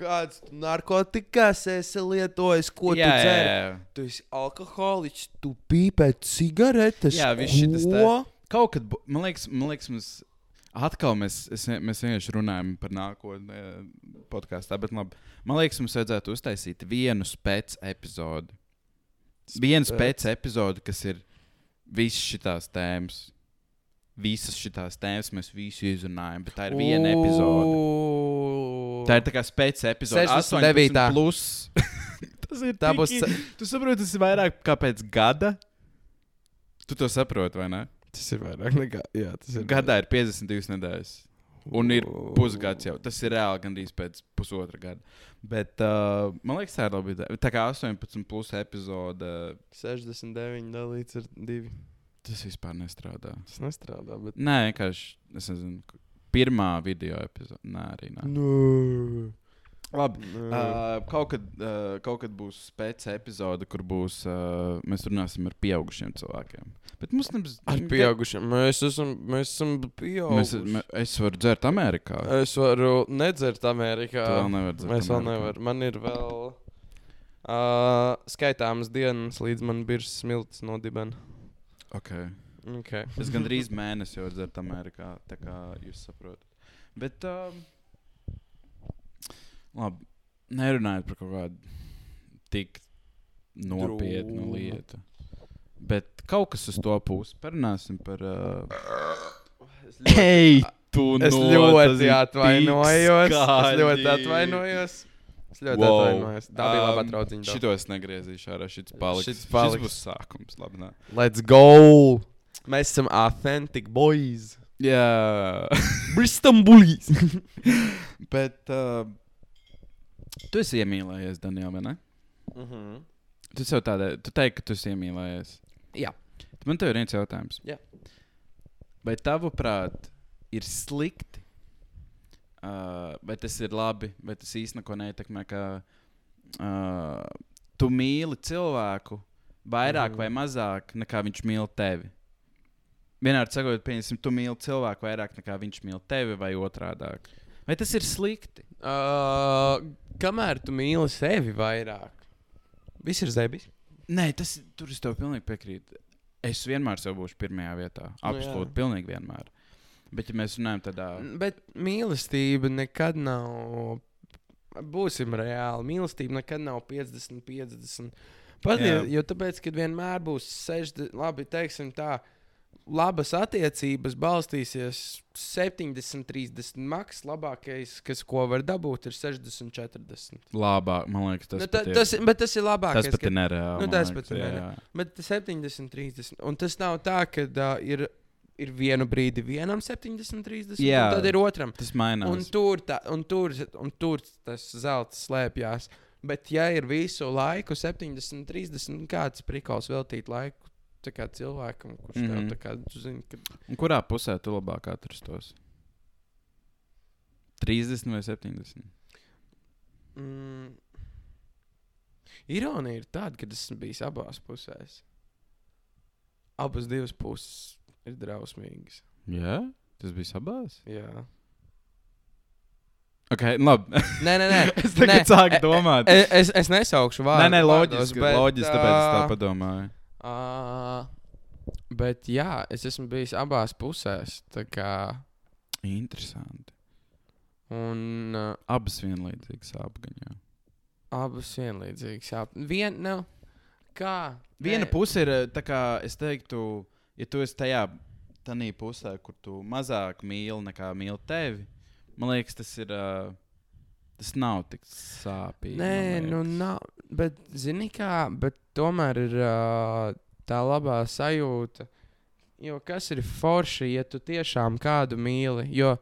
Kāds tu narkotikas esi lietojis, ko jā, tu jā, dzer? jā. Tu esi alkoholiķis, tu pīpē cigaretes. Jā, viss šitas Ko? tā. Kaut kad, man liekas, man liekas mums atkal mēs, es, mēs vienkārši runājam par nākotnē podkāstā, bet labi. Man liekas, mums vajadzētu uztaisīt vienu spēc epizodi. Vienu Spēc. spēc epizodi, kas ir visas šitās tēmas. Visas šitās tēmas mēs visu izrunājam, bet tā ir viena epizode. Tā ir tā kā spēc epizode. 69. 18 Plus. tas ir Tā būs. Tu saproti, tas ir vairāk kā pēc gada. Tu to saproti, vai ne? Tas ir vairāk nekā. Jā, tas ir. Gadā ir 52 nedēļas. Un ir pusgads jau. Tas ir reāli gandrīz pēc pusotra gada. Bet uh, man liekas, tā ir labi. Tā kā 18 plus epizode, 69 dalīts ar 2. Tas vispār nestrādā. Tas nestrādā. Bet... Nē, vienkārši, es nezinu, pirmā video epizode. Nē, arī nē. Nu. Labi. Uh, Uh, kaut, kad, uh, kaut kad būs pēc epizode, kur būs, uh, mēs runāsim ar pieaugušiem cilvēkiem. Bet mums nebūs. ar pieaugušiem. Mēs esam, mēs esam Mēs, pieauguši. mē, es varu dzert Amerikā. Es varu nedzert Amerikā. Tu vēl nevari dzert Mēs vēl Amerikā. nevaram. Man ir vēl uh, skaitāmas dienas, līdz man biržas smilts nodibena. Okay. Okay. Es gandrīz mēnesi jau dzert Amerikā, tā kā jūs saprotat. Bet, um, labi, nerunājot par kaut kādu tik nopietnu Drūmu. lietu. Bet kaut kas uz to pusi. Parunāsim par. Uh... Hei, tu Es ļoti atvainojos. Es ļoti atvainojos. Es ļoti Wow. atvainojos. Tā bija laba Um, draudziņa. dod. Šito es negriezīšu ārā. Šis paliks. Šis paliks. būs sākums. Labi, nē. Let's go! Mēs esam authentic boys. Jā. Bristol bullies. Bet uh, tu esi iemīlējies, Daniel, vai ne? Mhm. Tu sev tādā, tu teiksi, ka tu esi iemīlējies. Jā. Man te ir viens jautājums. Jā. Vai tavuprāt, ir slikti? Uh, vai tas ir labi, vai tas īstenībā neietekmē? Ka, uh, tu mīli cilvēku vairāk Mhm. vai mazāk nekā viņš mīl tevi. Vienādi sakot, pieņemsim, tu mīli cilvēku vairāk nekā viņš mīl tevi, vai otrādi. Vai tas ir slikti? Uh, kamēr tu mīli sevi vairāk, viss ir zebis. Nē, tas tur es tev pilnīgi piekrītu. Es vienmēr sev būšu pirmajā vietā. Nu. Absolūti, pilnīgi vienmēr. Bet, ja mēs runājam tādā, Bet mīlestība nekad nav. Būsim reāli. Mīlestība nekad nav 50, 50. Pat, jo, jo tāpēc, kad vienmēr būs 60, labi, teiksim tā, labas attiecības balstīsies 70, 30. Maks labākais, kas ko var dabūt, ir 60, 40. labāk, man liekas, tas, nu, ta, ir- tas, bet tas ir labākais. tas pat ir nereāli. nu, tas pat ir nereāli. Bet 70, 30. Un tas nav tā, ka uh, ir, ir vienu brīdi vienam 70, 30. Jā. un Tad ir otram. Tas Un mainās. tur, tā, un, tur, un tur tas zelta slēpjas. Bet, ja ir visu laiku 70, 30, kāds prikals veltīt laiku kā cilvēkam, kurš mm Mhm. -hmm. tev tā kā, zini, ka Un kurā pusē tu labāk atrastos? 30 vai 70? Mm, ironija ir tāda, ka es esmu bijis abās pusēs. Abas divas puses ir drausmīgas. Jā, tas bija sabās. Jā. Ok, labi. Nē, nē, nē. es tagad Nē, sāku e- domāt. Es, es, es nesaukšu vārdu. Nē, nē, loģiski, bet, loģiski tāpēc es tā padomāju. ā, Bet jā, es esmu bijis abās pusēs. Interesanti. un uh, Abas vienlīdzīgas apgaņā. abas vienlīdzīgas. Jā, vien, nu, kā? Viena Nē, puse ir tā kā es teiktu, ja tu esi tajā tādā pusē, kur tu mazāk mīli nekā mīli tevi, man liekas, tas ir. Uh, tas nav tik sāpīgi. Nē, nu nav. Bet, zini kā, bet tomēr ir uh, tā labā sajūta. Jo kas ir forši, ja tu tiešām kādu mīli? Jo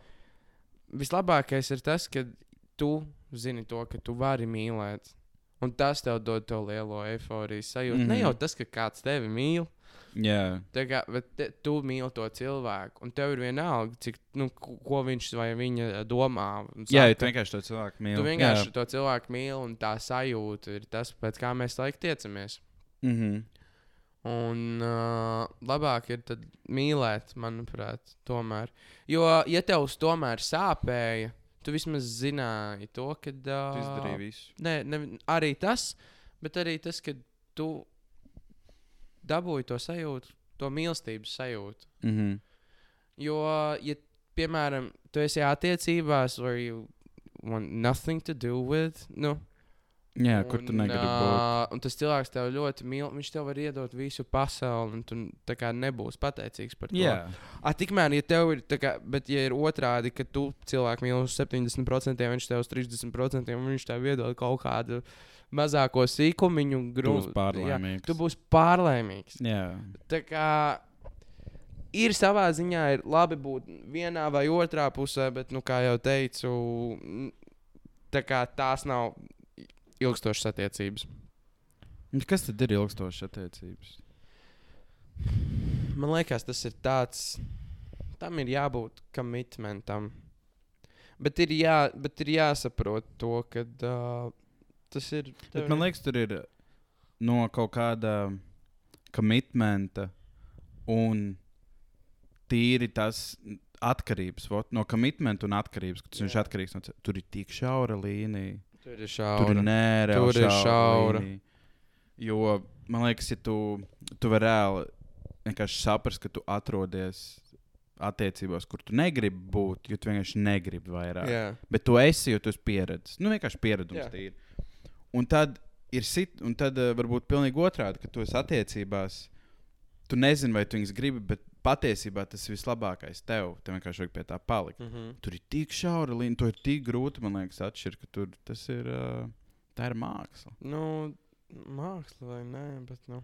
vislabākais ir tas, ka tu zini to, ka tu vari mīlēt. Un tas tev dod to lielo eifóriju sajūtu. Mm -hmm. Ne Mhm. jau tas, ka kāds tevi mīl, Jā, kā, bet te, tu mīli to cilvēku. Un tev ir vienalga, cik, nu, ko viņš vai viņa domā. jā saka, ja tu vienkārši to cilvēku mīli. Tu vienkārši to cilvēku mīli, un tā sajūta ir tas, pēc kā mēs laikam tiecamies. Mm -hmm. Un uh, labāk ir tad mīlēt, manuprāt, tomēr. Jo, ja tev uz tomēr sāpēja, tu vismaz zināji to, ka. Tu Uh, izdarīji visu. Nē, ne, arī tas, bet arī tas, ka tu dabūji to sajūtu, to mīlestības sajūtu. Mm -hmm. Jo, ja, piemēram, tu esi attiecībās, where you want nothing to do with, nu, Jā, kur tu Un, negribi būt. Un tas cilvēks tev ļoti mīl. Viņš tev var iedot visu pasauli, un tu kā nebūsi pateicīgs par to. Jā, A, tikmēr, ja tev ir, kā, bet ja ir otrādi, ka tu cilvēku mīli uz 70%, viņš tev uz 30%, un viņš tev iedod kaut kādu mazāko sīkumiņu, grūti. pārlaimīgs. Tu būsi pārlaimīgs. Jā, Tā kā ir savā ziņā ir labi būt vienā vai otrā pusē, bet, nu, kā jau teicu, tā kā tās nav ilgstošas attiecības. Nu, Kas tad ir ilgstošas attiecības? Man liekas, tas ir tāds, tam ir jābūt komitmentam. Bet ir, jā, bet ir jāsaprot to, ka uh, tas ir. Bet man liekas, tur ir no kaut kāda komitmenta un tīri tas atkarības. Vot, no komitmenta un atkarības. ka Tas viņš atkarīgs no. ce- Tur ir tik šaura līnija. tur ir Tur šaura. nereāli. Tur ir šaura. līnija. Jo man liekas, ja tu, tu vari reāli vienkārši saprast, ka tu atrodies attiecībās, kur tu negribi būt, jo tu vienkārši negribi vairāk. Jā, Bet tu esi, jo tu esi pieredzējis. Nu, vienkārši pieredums tīri. Un tad ir sit, un tad uh, varbūt pilnīgi otrādi, ka tu esi attiecībās. Tu nezini, vai tu viņas gribi, bet patiesībā tas ir vislabākais tev. Tev vienkārši vajag pie tā palikt. mm -hmm. Tur ir tik šaura līnija, to ir tik grūti, man liekas, atšķirt, ka tur tas ir. Uh, tā ir māksla. nu, māksla vai nē, bet. Nu.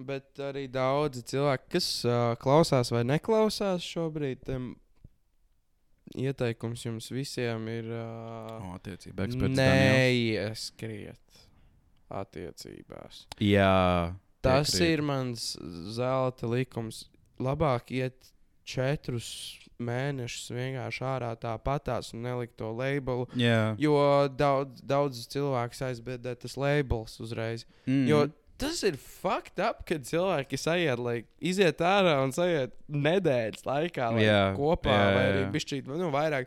Bet arī daudzi cilvēki, kas uh, klausās vai neklausās šobrīd, tam ieteikums jums visiem ir. Uh, O, attiecība. Neieskriet attiecībās. Jā. Tas piekrītu. ir mans zelta likums. Labāk iet četrus mēnešus vienkārši ārā tāpatās un nelikt to labelu. Jā. Jo daudz, daudz cilvēku aizbēdē tas labels uzreiz. Mm. Jo tas ir fucked up, kad cilvēki sajiet, lai iziet ārā un sajiet nedēļas laikā lai Jā, kopā jā, vai arī jā. bišķīt, nu, vairāk.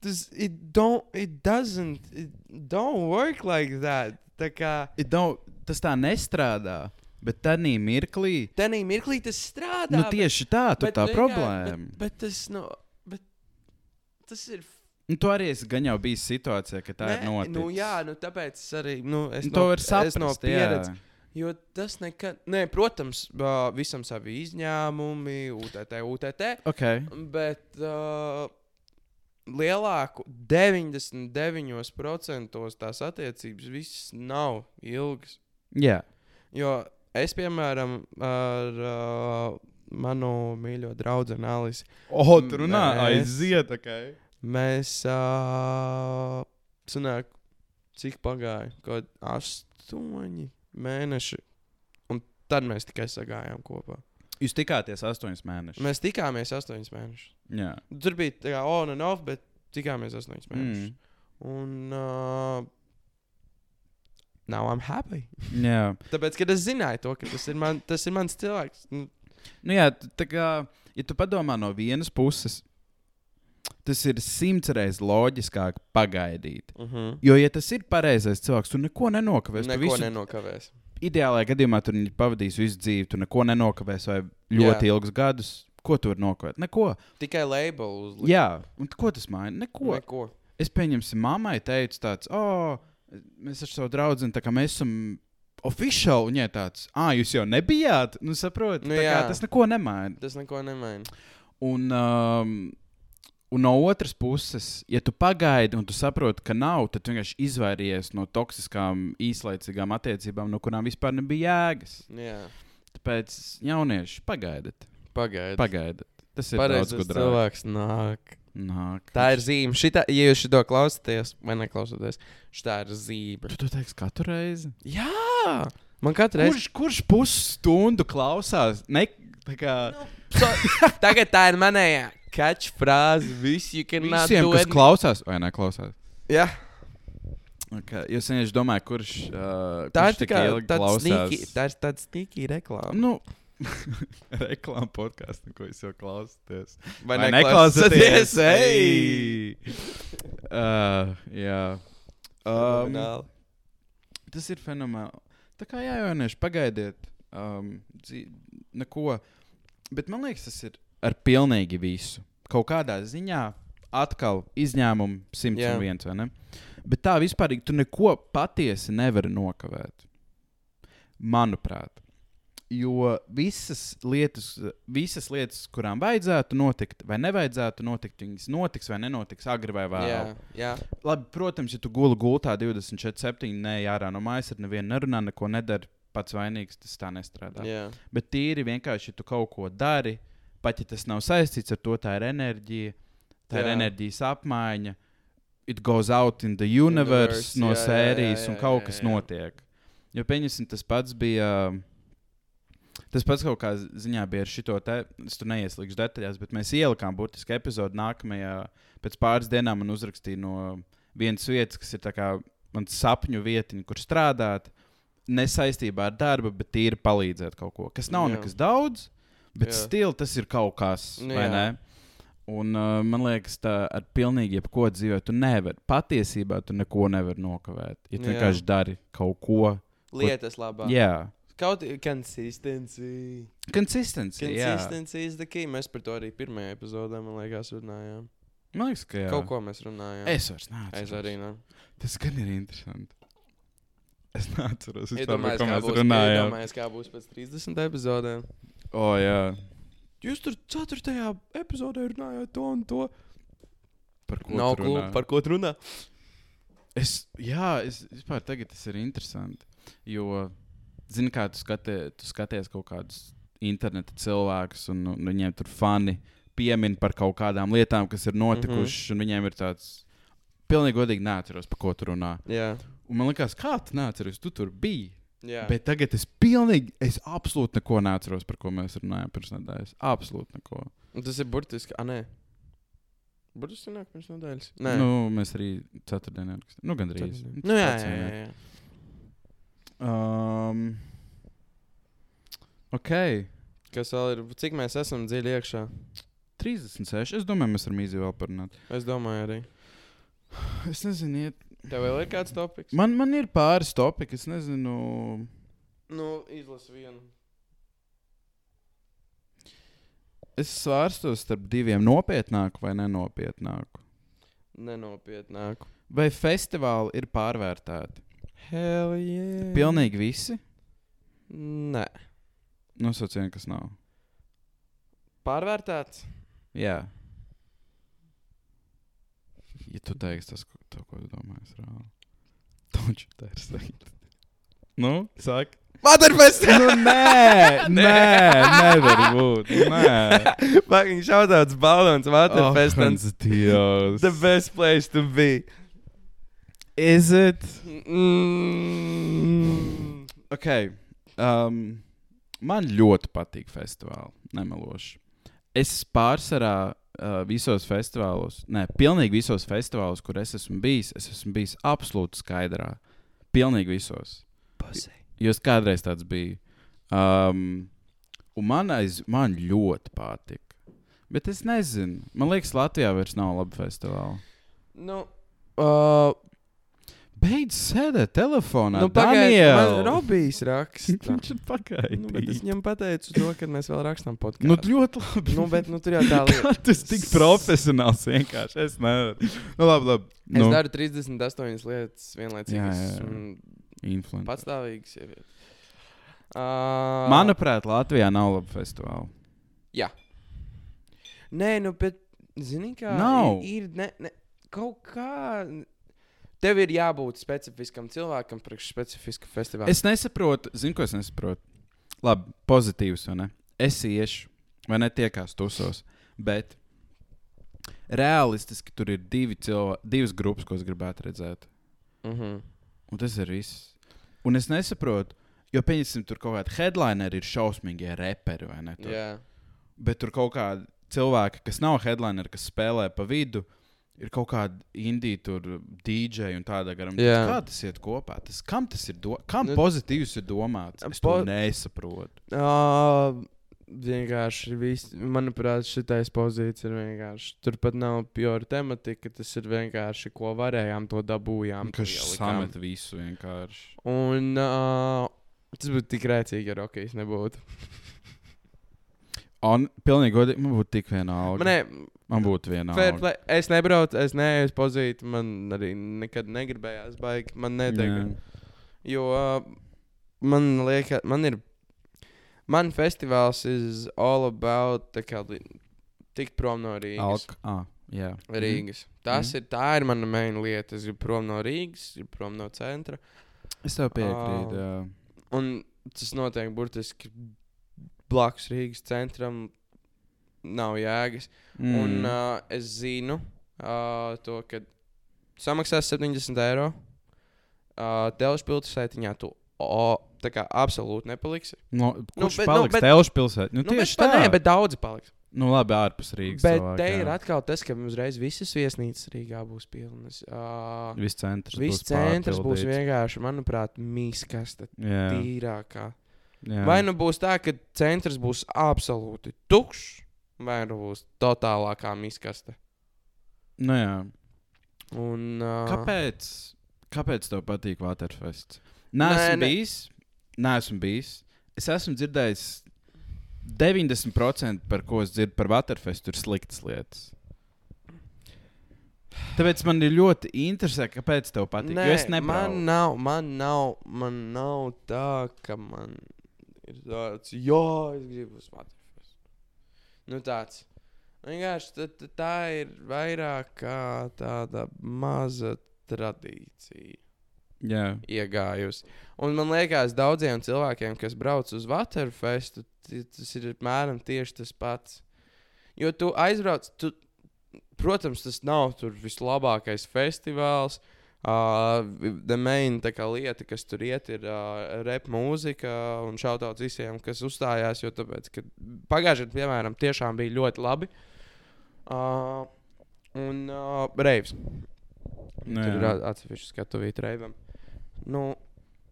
Tas it don't, it doesn't, it don't work like that. Tā kā It don't- tas tā nestrādā. Bet tādā mirklī, tenī mirklī tas strādā. nu tieši tā, tur bet tā vienkār- problēma. Bet, bet tas, nu, bet tas ir. Nu, tu arī esi gan jau bijis situācijā, ka tā ir noticis. nu, jā, nu, tāpēc es arī. Nu, es Nu, no, to var saprast. Es no pieredzes. jā. Jo tas nekad. Nē, protams, visam savi izņēmumi, UTT, UTT. Okay. Bet uh, lielāku 99% tās attiecības visas nav ilgas. Jā. Jo es, piemēram, ar uh, manu mīļo draugu Alisu, O, tur runā, aiziet, ok. mēs uh, sanāk, cik pagāja? Kaut astoņi mēneši. Un tad mēs tikai sagājām kopā. Jūs tikāties astoņus mēnešus. Mēs tikāmies astoņus mēnešus. Jā. Tur bija tā kā on and off, bet tikāmies astoņus mēnešus. Mm. Un uh, now I'm happy. Jā. Tāpēc, kad es zināju to, ka tas ir, man, tas ir mans cilvēks. Nu, Nu, jā, tā kā, ja tu padomā no vienas puses, tas ir simts reizes loģiskāk pagaidīt. uh -huh. Jo, ja tas ir pareizais cilvēks, tu neko nenokavēsi. tu Neko visu- nenokavēs. Ideālajā gadījumā tur viņi pavadīs visu dzīvi, tu neko nenokavēsi vai ļoti Jā. ilgus gadus. Ko tu vari nokavēt? Neko. Tikai label uzlikt. Jā, un ko tas maina? Neko. Neko. Es pieņemsim, mammai teicu, tāds, oh, mēs ar savu draugu, tā kā mēs esam oficiāli, viņai tāds, ah, jūs jau nebijāt. Nu, saprotiet, Nu, tas neko nemaina. Tas neko nemaina. Un, um, un no otras puses, ja tu pagaidi un tu saproti, ka nav, tad vienkārši izvairījies no toksiskām, īslaicīgām attiecībām, no kurām vispār nebija jēgas. Jā, Tāpēc, jaunieši, pagaidiet. pagaidiet. Pagaidiet. Tas ir gudrāk. cilvēks nāk. Nāk. Tā ir zīme. Šitā, ja jūs to klausāties, vai neklausāties, tā ir zīme. Tu to teiksi katru reizi. Jā, man katru reizi. Kurš, kurš pusstundu klausās? Ne, tā kā, So, tagad tā ir manējā catchphrase. Viss, you cannot visiem, do kas it. klausās, vai neklausās? Jā, Okay. Jūs vienkārši domājat, kurš, uh, tā kurš ir tā tik kā ilgi tāds klausās? sneaky, tā ir tāds sneaky reklāma. Nu, reklāmas podkāstu, ko jūs jau klausāties. Vai, neklausāties? Ej! Uh, jā. Um, tas ir fenomenāli. Tā kā jā, jaunieši, pagaidiet. Um, dzī, neko. Bet man liekas, tas ir ar pilnīgi visu. Kaut kādā ziņā atkal izņēmumu 101, vai ne? Bet tā vispār tu neko patiesi nevari nokavēt. Manuprāt. Jo visas lietas, visas lietas, kurām vajadzētu notikt, vai nevajadzētu notikt, viņas notiks vai nenotiks agri vai jā. Labi, protams, ja tu guli gultā 24, 7, nē, ārā no mājas ar nevienu nerunā, neko nedara, pats vainīgs, tas tā nestrādā. Jā, Bet tīri vienkārši, ja tu kaut ko dari, pat ja tas nav saistīts ar to, tā ir enerģija, tā ir Jā. enerģijas apmaiņa. It goes out in the universe, Universe, no jā, jā, sērijas, jā, un jā, kaut jā, kas jā. notiek. Jo, pieņemsim, tas pats bija. Tas pats kaut kādā ziņā bija ar šo te. Es tur neieslīgšu detaļās, bet mēs ielikām burtiski epizodi nākamajā. Pēc pāris dienām man uzrakstīja no vienas vietas, kas ir kā mans sapņu vietiņa, kur strādāt. Nesaistībā ar darbu, bet tīri palīdzēt kaut ko. Kas nav Jā. nekas daudz, bet stila tas ir kaut kas. Nu, vai jā. ne? Un, uh, man liekas, tā ar pilnīgi jebko dzīvē tu nevari. Patiesībā tu neko nevari nokavēt. Ja tu Jā. vienkārši dari kaut ko. lietas labā. Jā, Kaut kā consistency. konsistenci. Jā. Consistency is the key. Mēs par to arī pirmajā epizodē, man liekas, runājām. Man liekas, ka jā. Kaut ko mēs runājām. Es vairs neatceros. es arī ne. Tas gan ir interesanti. Es neatceros, par Iedomājies, ko kā mēs būs, runājām. iedomājies, kā būs pēc 30 epizodēm. O, jā. Jūs tur 4. epizodē runājāt to un to. Par ko Nav tu cool, runā? par ko tu runā. Es, jā, es vispār tagad tas ir interesanti. Jo, zini, kā tu, skatē, tu skaties kaut kādus interneta cilvēkus, un, un viņiem tur fani piemin par kaut kādām lietām, kas ir notikušas, mm -hmm. un viņiem ir tāds. Pilnīgi godīgi neatceros, par ko tu runā. Jā, Un man liekas, kā tu neatceries, tu tur biji. Jā. Bet tagad es pilnīgi, es absolūti neko neatceros, par ko mēs runājām pirms nedēļas. Absolūti neko. Tas ir burtiski. Ah, nē. Burtiski nāk pirms nedēļas. Nē. Nu, mēs arī ceturtdienā rakstījām. Nu, gandrīz. Nu, jā, jā, jā. jā. Um, ok. Kas vēl ir? Cik mēs esam dziļi iekšā? 36. Es domāju, mēs varam īsi vēl parunāt. Es domāju, arī. Es nezinu, iet. Tev vēl ir kāds topiks? Man, man ir pāris topiki. Es nezinu, Nu, izlasi vienu. es svārstos starp diviem nopietnāku vai nenopietnāku. Nenopietnāku. Vai festivāli ir pārvērtēti? Hell yeah. Pilnīgi visi. Nē. Nosaucieni, kas nav. Pārvērtēts. Jā. Ja tu teiksi tas, to, ko tu domā, es reāli. Taču tā ir slikti. Nu, saka. Motherfest! Nu, nē, nē, nevar būt. Nē, Fucking shoutouts balons Motherfest. oh, and Dievs. the best place to be. Is it? Mm. Ok. Um, man ļoti patīk festivāli. Nemeloši. Es pārsvarā visos festivālos, ne, pilnīgi visos festivālos, kur es esmu bijis, es esmu bijis absolūti skaidrā. Pilnīgi visos. Pussy. Jo es kādreiz tāds biju. Um, un man, aiz, man ļoti patīk. Bet es nezinu, man liekas, Latvijā vairs nav labi festivāli. Nu, uh, Beidz sēdēt telefonā. nu pagaidiet! Robijs raksta. Viņš ir pagaidījis. nu, bet es viņam pateicu to, ka mēs vēl rakstām Nu, podkāstu. ļoti labi. Nu, bet nu, tur jau tā lieta. Tas tik profesionāls vienkārši. Es nevaru. Nu, labi, labi. Es Nu, daru 38 lietas vienlaicīgi. Es influencer. patstāvīga sieviete. Uh, Manuprāt, Latvijā nav labi festivāli. Jā. Nē, nu, bet, zini, kā. Nav. Ir, ir ne, ne, kaut kā. Tev ir jābūt specifiskam cilvēkam priekš specifiska festivāla. Es nesaprotu, zinu, ko es nesaprotu. Labi, pozitīvs, vai ne? Es iešu, vai ne tiekās tusos. Bet realistiski tur ir divi cilvēki, divas grupas, ko es gribētu redzēt. Mm -hmm. Un tas ir viss. Un es nesaprotu, jo, pieņemsim, tur kaut kādi headlineri ir šausmīgie reperi, vai ne? Tur. Jā. Bet tur kaut kādi cilvēki, kas nav headlineri, kas spēlē pa vidu, ir kaut kādi indīgi, tur DJ un tāda gara. Jā. Kā tas iet kopā? Tas, kam tas ir do kam Nu, pozitīvs ir domāts? Es po- to nesaprotu. Uh, vienkārši, vis, manuprāt, šitais pozīcijas ir vienkārši. Tur pat nav pure tematika. Tas ir vienkārši, ko varējām, to dabūjām. Kas samet visu vienkārši. Un uh, tas būtu tik rēcīgi, ja Rokijs nebūtu. Un pilnīgi godīgi, man būtu tik vienalga. Man, ne, Man būtu viena. play, es nebraucu, es neeju uz pozīciju. Man arī nekad negribējās baigt. Man nedega. Jo uh, man liekas, man ir. Man festivāls is all about kā tikt prom no Rīgas. Alk. Ah, jā. Rīgas. Tas Mhm. ir, tā ir mana main lieta. Es gribu prom no Rīgas, gribu prom no centra. Es tev piekrītu. Jā. Un tas notiek burtiski blakus Rīgas centram. Nav jēgas. Mm. Un uh, es zinu uh, to, ka samaksās 70 eiro. Uh, Telšu pilsētiņā tu o, tā kā absolūti nepaliksi. No, Nu, kurš bet- nu, nu, paliks bet- nu, Telšu pilsētā? Nu, Nu, tieši bet, tā. nē, bet daudzi paliks. Nu, labi, ārpus Rīgas. Bet cilvēki, te jā. ir atkal tas, ka uzreiz visas viesnīcas Rīgā būs pilnas. Uh, Viss centrs. Viss būs centrs būs vienkārši, manuprāt, mīskasta tīrākā. Jā. Vai nu būs tā, ka centrs būs absolūti tukšs, vai nu būs totālākā mīskasta. Nu, jā. Un, uh, Kāpēc? Kāpēc tev patīk Waterfest? Nē, esmu nē. bijis. Nē, esmu bijis. Es esmu dzirdējis 90% par ko es dzirdu par Waterfest, ir sliktas lietas. Tāpēc man ir ļoti interesanti, kāpēc tev patīk. Nē, es nebraucu. man nav, man nav, man nav tā, ka man ir tāds, jo es gribu Waterfest. Nu tāds. Vienkārši tā, tā, tā ir vairāk kā tāda maza tradīcija. Jā, iegājusi. Un man liekas, daudziem cilvēkiem, kas brauc uz Waterfestu, tas ir apmēram tieši tas pats. Jo tu aizbrauc, tu, protams, tas nav tur vislabākais festivāls. Uh, the main tā kā lieta, kas tur iet, ir uh, rep mūzika un šautauts visiem, kas uzstājās. Jo tāpēc, ka pagājušajā gadā, piemēram, tiešām bija ļoti labi. Uh, un uh, reivs. Nu, Tur ir atsevišķi skatuvīti reivam. Nu,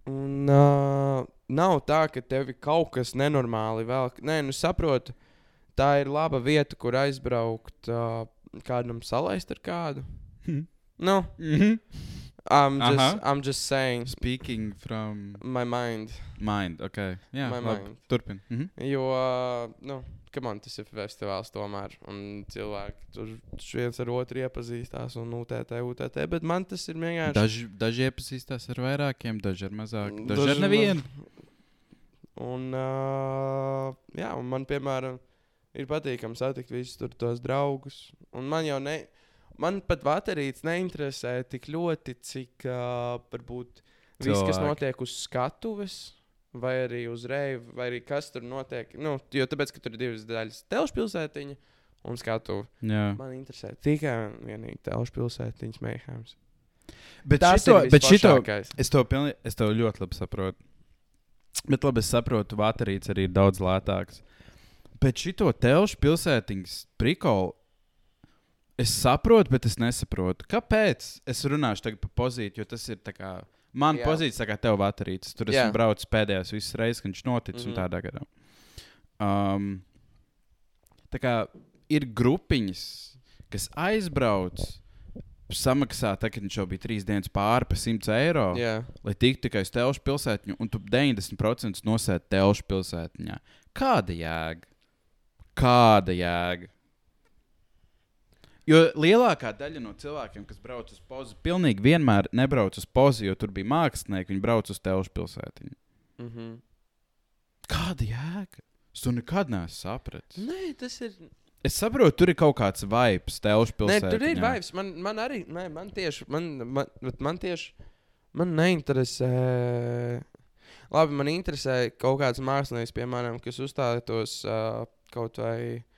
un, uh, nav tā, ka tev ir kaut kas nenormāli vēl. Nē, nu saprotu, tā ir laba vieta, kur aizbraukt, uh, kādam salaist ar kādu. Hm. Nu, Mhm. I'm just, Aha. I'm just saying, Speaking from my mind. mind. Okay. Jā, My labi. mind. Turpin. Mhm. Jo, uh, nu, man tas ir festivāls tomēr. Un cilvēki tur viens ar otru iepazīstās un UTT, UTT. Bet man tas ir vienkārši. Daži, daži iepazīstās ar vairākiem, daži ar mazāk. Daži ar Daži nevienu. Un, uh, jā, un man, piemēram, ir patīkami satikt visus tur tos draugus. Un man jau ne, man pat baterijas neinteresē tik ļoti, cik uh, varbūt viss, kas notiek uz skatuves. Vai arī uz reivu, vai arī kas tur notiek. Nu, jo tāpēc, ka tur ir divas daļas - telšu pilsētiņa un skatuve. Jā. Man interesē tikai un vienīgi telšu pilsētiņas mēģinājums. Bet Tas šito, ir bet šito, es, to pilni, es to ļoti labi saprotu. Bet labi, es saprotu, baterijas arī ir daudz lētākas. Bet šito telšu pilsētiņas prikolu es saprotu, bet es nesaprotu. Kāpēc? Es runāšu tagad par pozīciju, jo tas ir tā kā. Man Jā. pozīcija, kā tev baterijas. Tur Jā. esmu braucis pēdējās visas reizes, kad viņš noticis mm Mhm. -hmm. un tādā gadā. Um, tā kā ir grupiņas, kas aizbrauc, samaksā, tā, kad viņš jau bija trīs dienas pāri par 100 eiro, Jā, lai tiktu tikai uz telšu pilsētiņu, un tu 90% nosēdi telšu pilsētiņā. Kāda jēga? Kāda jēga? Jo lielākā daļa no cilvēkiem, kas brauc uz pozi, pilnīgi vienmēr nebrauc uz pozi, jo tur bija mākslinieki, viņi brauc uz telšu pilsētiņu. mm -hmm. Kāda jēga? Es to nekad neesmu sapratis. Nē, tas ir. Es saprotu, tur ir kaut kāds vibes, telšu pilsētā. tur ir vibes. Man, man arī, nē, man tieši, man, man, man tieši, man neinteresē. Labi, man interesē kaut kāds mākslinieks, piemēram, kas uzstātos uh, kaut vai, uh,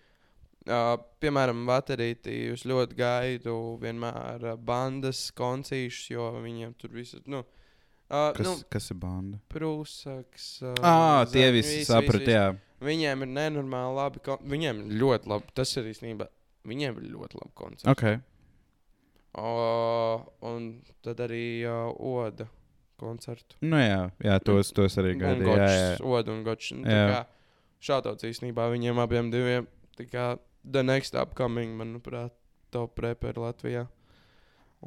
piemēram, baterītī. Jūs ļoti gaidu vienmēr uh, bandas koncīšus, jo viņiem tur viss, nu, uh, Kas, nu kas ir banda? prūsaks. Uh, Ah, tie visi viss, jā. Viņiem ir nenormāli labi. Viņiem ir ļoti labi. Tas ir īstenībā. Viņiem ir ļoti labi koncerti. Okay. O, un tad arī uh, Oda koncertu. Nu, jā, jā tos, tos arī gaidīju. Jā, jā. Oda un Gočs. Nu. Šādauts īstenībā viņiem abiem diviem. Tā kā The Next Upcoming, manuprāt, top reperi Latvijā.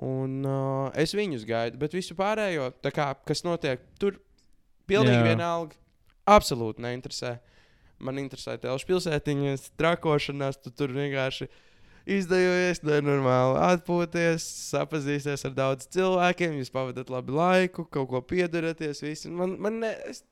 Un uh, es viņus gaidu, bet visu pārējo, kā, kas notiek tur, pilnīgi Jā. vienalga. Absolūti neinteresē. Man interesē telšu pilsētiņas, trakošanās, tu tur vienkārši izdejoties, nenormāli atpūties, sapazīsties ar daudziem cilvēkiem, jūs pavadat labu laiku, kaut ko piedaraties. Man, man ne, es,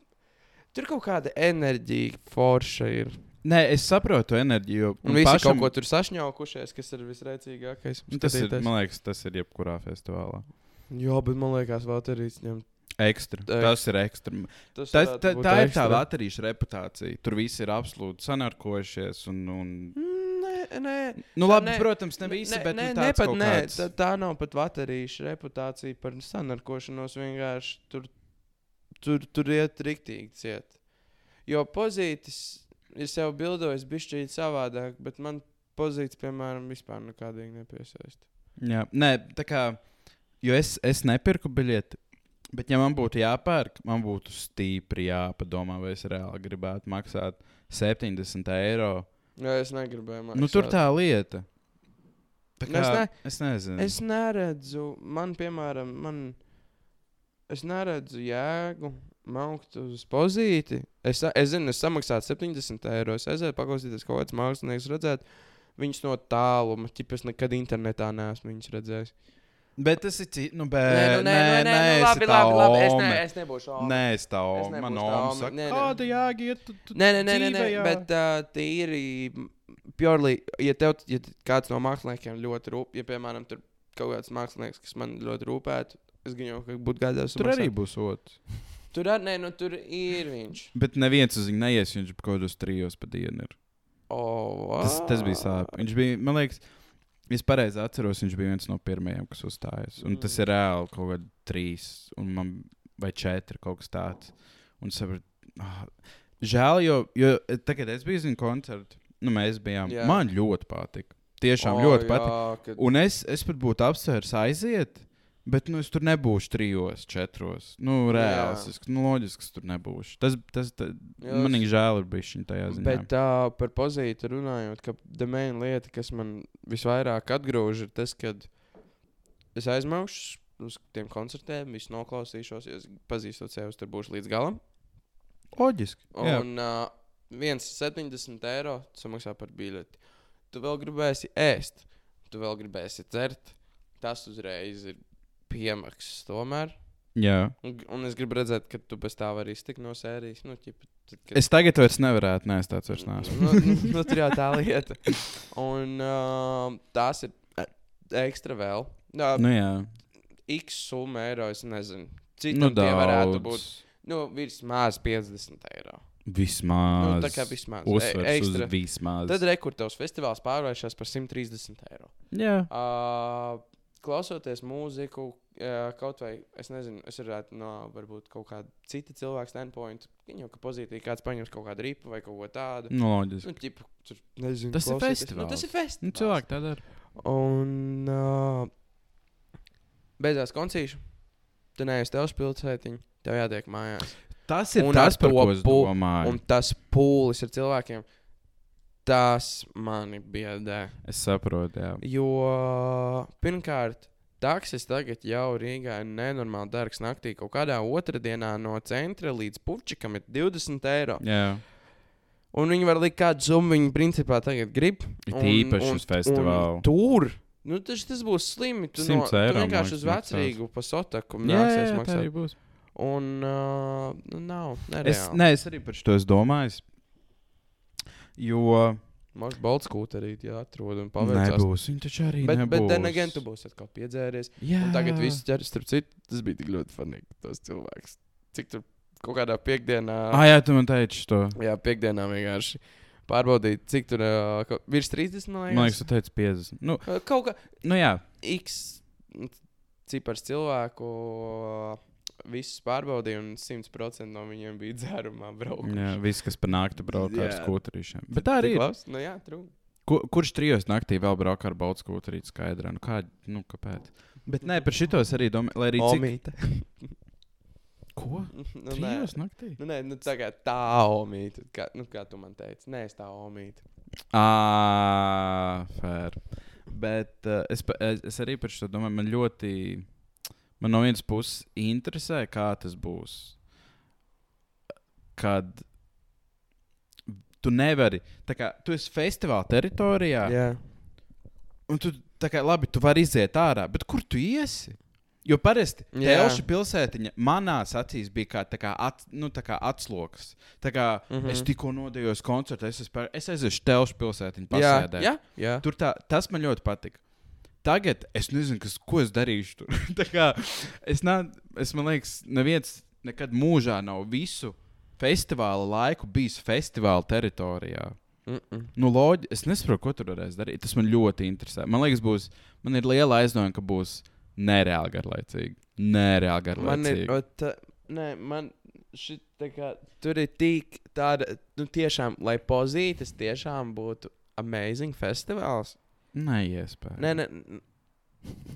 tur kaut kāda enerģija, forša ir. Nē, es saprotu enerģiju. jo Un man visi pašam- kaut ko tur sašņaukušies, kas ir visreicīgākais. Nu, Tas ir, man liekas, tas ir jebkurā festivālā. Jā, bet man liekas, arī ņemt. Ekstra. Tā- Tas ir ekstra. Tas Tā, varētu tā, būt tā ir tā vatarīša reputācija. Tur viss ir absolūti sanarkojušies. Un, un... Nē, nē. Nu, Tā labi, ne- protams, ne visi, ne, bet ne, nu, ne tāds pat nē, kāds- tā, tā nav pat vatarīša reputācija par sanarkošanos. Vienkārši tur, tur, tur iet riktīgi ciet. Jo pozīcijas ir sev bildojis bišķīt savādāk, bet man pozīcijas, piemēram, vispār nekādīgi nepiesaista. Jā, nē, tā kā, jo es, es nepirku biļeti. Bet, ja man būtu jāpērk, man būtu stipri jāpadomā, vai es reāli gribētu maksāt 70 eiro. Jā, es negribēju maksāt. Nu, tur tā lieta. Tā Nu, es kā, ne- es nezinu. Es neredzu, man, piemēram, man, es neredzu jēgu maukt uz pozīti. Es, es zinu, es samaksātu 70 eiro. Es aizēju paklausīties kaut kāds mākslinieks, redzēt viņus no tāluma. Ķip es nekad internetā neesmu redzējis. Bet tas ir cits. Nu, bet, Nē, nu, nē, nē, nē, nu, esi labi, labi, labi. Es, ne, es nebūšu ome. Nē, es tā Es oma. Man Nē, nē. kāda jēga tu, Nē, nē, nē, nē, nē bet uh, tīri purely, ja tev ja kāds no māksliniekiem ļoti rūp, ja, piemēram, tur kaut kāds mākslinieks, kas man ļoti rūpētu, es viņu ka būtu gādājis. Tur arī būs otrs. Tur arī, nē, nu, tur ir viņš. Bet neviens uz viņu neies, viņš kaut kādos trijos pa dienu ir. Oh, Tas, tas bija sāpīgi. Viņš bija, man liekas, es pareizi atceros, viņš bija viens no pirmajiem, kas uzstājās. Un tas Mm. ir reāli kaut kādi trīs un man, vai četri kaut kas tāds. Un sapratu, ah, žēl, jo, jo tagad es biju viņa koncertu. Nu, mēs bijām. Jā. Jā. Man ļoti patika. Tiešām oh, ļoti patika. Jā, kad... Un es, es pat būtu apsvērs aiziet, bet nu, es tur nebūšu trijos, četros. Nu, reāls, nu, loģiski, tur nebūšu. Tas, tas, man ir žēl, ir bijis viņa tajā ziņā. Bet uh, par pozīciju runājot, ka domēna lieta, kas man visvairāk atgrūž, ir tas, ka es aizmaušu uz tiem koncertiem, visu noklausīšos, ja es pazīstu sevi, tur būšu līdz galam. Loģiski. jā. Un uh, viens 70 eiro samaksā par biļeti. Tu vēl gribēsi ēst, tu vēl gribēsi dzert. Tas uzreiz ir piemaksas tomēr. Jā. Un, un es gribu redzēt, ka tu pēc tā vari iztikt no sērijas. Nu, ķipa, tad, kad... Es tagad vairs nevarētu, nē, es tāds vairs neesmu. nu, nu, nu, tur jau tā lieta. Un uh, tās ir ekstra vēl. Uh, Nu, jā, X summa eiro, es nezinu. Cik nu, nu, tie varētu būt? Nu, vismaz 50 eiro. Vismaz. Nu, tā kā vismaz. E- Uzsvers uz ekstra. vismaz. Tad rekurors festivāls pārvēršas par 130 eiro. Jā. Uh, klausoties mūziku, kaut vai es nezinu, es varētu no varbūt kaut kāda cita cilvēka standpoint, viņa jau ka pozitīvi kāds paņems kaut kādu ripu vai kaut ko tādu. Nu, loģiski. Nu, ķipa, tur, nezinu, Tas ir festivāls. Nu, tas ir festivāls. Nu, cilvēki tā dara. Un uh, beidzās koncīši. Tu neesi tev spilsētiņa, tev jātiek mājās. Tas ir Un tas, ar par ko es domāju. Un tas pūlis ar cilvēkiem, tas mani biedē. Es saprotu, jā. Jo pirmkārt, taksis tagad jau Rīgā ir nenormāli dārgs naktī. Kaut kādā otrdienā no centra līdz puķikam ir 20 eiro. jā. Un viņi var likt kādu summu, viņi principā tagad grib. Un- īpaši uz festivālu. Tur! Nu, tas, tas būs slimi. Tu, no, 100 tu eiro, man vienkārši uz vecrīgu pa sotaku Jā, jā, nāksies maksāt. Un uh, nav. Es, Nereāli. nē, es arī par esmu domājis. Jo. Mums balts kūterī jāatrod un paveicās. Nebūs. Viņi taču arī Bet, nebūs. bet then again, tu būsi atkal piedzēries. Jā. Un tagad viss ķeras, starp citu, tas bija tik ļoti funīgi. Tas cilvēks. Cik tur kaut kādā piekdienā. Ah, jā, tu man teici to. Jā, piekdienā vienkārši pārbaudīt, cik tur uh, kaut- virs 30 man liekas. Man liekas, tu teici 50. Nu, Kaut kā nu jā. X cipars cilvēku visus pārbaudīja, un 100% no viņiem bija dzērumā braukuši. jā viss, kas par nakti brauc ar Jā. skūterīšiem. Bet tā arī ir. Labs? Nu, jā, true. Kur, kurš trijos naktī vēl brauc ar baltu skūterīti skaidrā? Nu, kā, nu, kāpēc? Bet nē, par šitos arī domāju, lai arī cik... Omīte. Ko? nu, nē. Trijos naktī? Nu, nē, nu, tā kā tā omīte. Kā, nu, kā tu man teici? Nē, es tā omīte. Ah, fair. Bet uh, es, es, es arī par šo domāju. Man ļoti, man no vienas puses interesē, kā tas būs. Kad tu nevari, tā kā tu esi festivāla teritorijā, Jā. un tu, tā kā, labi, tu vari iziet ārā, bet kur tu iesi? Jo parasti Jā. Telša pilsētiņa manās acīs bija kā, tā kā, at, nu, tā kā atsloks. Tā kā mm. -hmm. es tikko nodejos koncertu, es, esmu, es aiziešu Telša pilsētiņu Jā, pasēdēt. jā, jā. Tur tā, tas man ļoti patika. Tagad es nezinu, kas, ko es darīšu tur. Kā es nā, es man liekas, neviens nekad mūžā nav visu festivāla laiku bijis festivāla teritorijā. Mm -mm. Nu, loģi, es nesaprotu, ko tur varēs darīt. Tas man ļoti interesē. Man liekas, būs, man ir liela aizdomība, ka būs nereāli garlaicīgi. Nereāli Man ir. garlaicīgi. Ot, nē, man šī tā kā tur ir tik tāda, nu, tiešām, lai pozītas tiešām būtu amazing festivāls. Neiespējami. Nē, nē,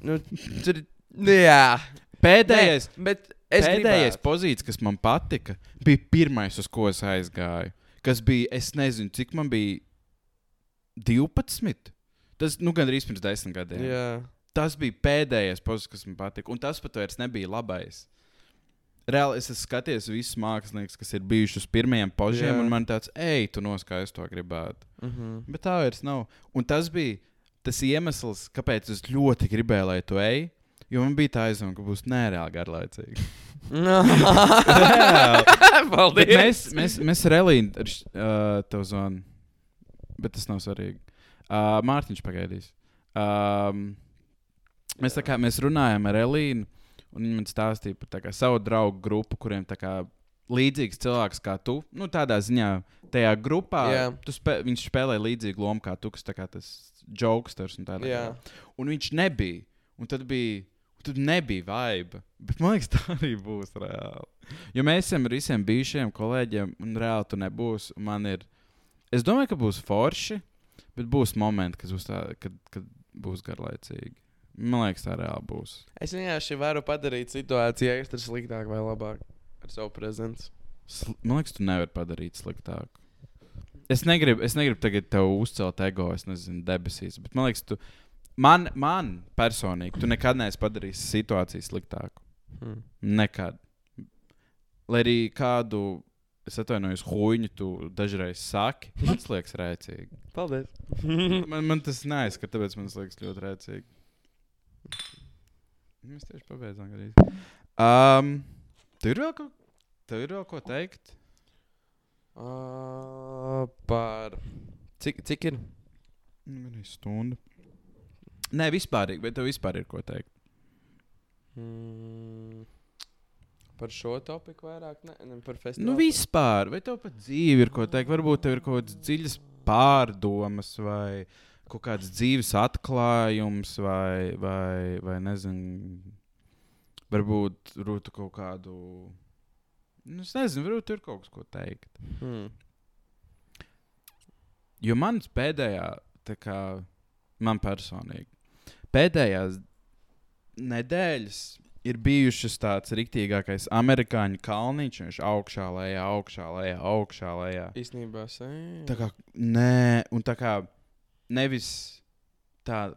nu, tur nu, Jā, Pēdējais, Nē, bet es pēdējais gribētu. pozīcijas, kas man patika, bija pirmais, uz ko es aizgāju. Kas bija, es nezinu, cik man bija 12. Tas, nu, gandrīz pirms desmit gadiem. Jā, Tas bija pēdējais pozīcijas, kas man patika. Un tas pat vairs nebija labais. Reāli es esmu skatījies visus māksliniekus, kas ir bijuši uz pirmajiem požiem, Jā. un man tāds, ej, tu noskaisti to gribētu. uh -huh. Bet tā vairs nav. Un tas bija tas iemesls, kāpēc es ļoti gribēju, lai tu ej. Jo man bija tā aizdomā, ka būs nereāli garlaicīgi. Bet Paldies! mēs, mēs, mēs ar Elīnu uh, tev zvanām. Bet tas nav svarīgi. Uh, Mārtiņš pagaidīs. Um, mēs, kā, mēs runājām ar Elīnu, un viņa man stāstīja par kā, savu draugu grupu, kuriem kā, līdzīgs cilvēks kā tu. Nu, tādā ziņā, tajā grupā spē, viņš spēlē līdzīgu lomu kā tu, kas kā tas joksters un tādā. Jā. Un viņš nebija. Un tad bija. Tur nebija vibe. Bet man liekas, tā arī būs reāli. Jo mēs esam ar visiem bijušiem kolēģiem, un reāli tur nebūs. Un Man ir. Es domāju, ka būs forši, bet būs momenti, kas būs tā, kad, kad būs garlaicīgi. Man liekas, tā reāli būs. Es vienkārši varu padarīt situāciju ekstra sliktāk vai labāk ar savu prezenci. Sl man liekas, tu nevari padarīt sliktāk. Es negribu, es negribu tagad tev uzcelt ego, es nezinu, debesīs. Bet man liekas, tu. Man, man personīgi, tu nekad neesi padarījis situāciju sliktāku. Hmm. Nekad. Lai arī kādu, es atvainojos, huīņu tu dažreiz saki, man tas liekas rēcīgi. Paldies! Man, man tas neaizskata, tāpēc man tas liekas ļoti rēcīgi. Mēs tieši pabeidzām arī. Um, tev ir vēl ko, tev ir vēl ko teikt? Uh, par. Cik, cik ir? Nu, Gan stundu. Nē, vispār, bet tev vispār ir ko teikt. Mm. Par šo topiku vairāk, ne, ne par festivālu. Nu, vispār, vai tev pat dzīve ir ko teikt? Varbūt tev ir kaut kādas dziļas pārdomas vai kaut kāds dzīves atklājums vai, vai, vai nezinu, varbūt rūtu kaut kādu. Nu, es nezinu, varbūt tur kaut kas, ko teikt. Hmm. Jo mans pēdējā, tā kā man personīgi, pēdējās nedēļas ir bijušas tāds riktīgākais amerikāņu kalniņš. Viņš augšā, lejā, augšā, lejā, augšā, lejā. Īstenībā, sē. Tā kā nē, un tā kā nevis tā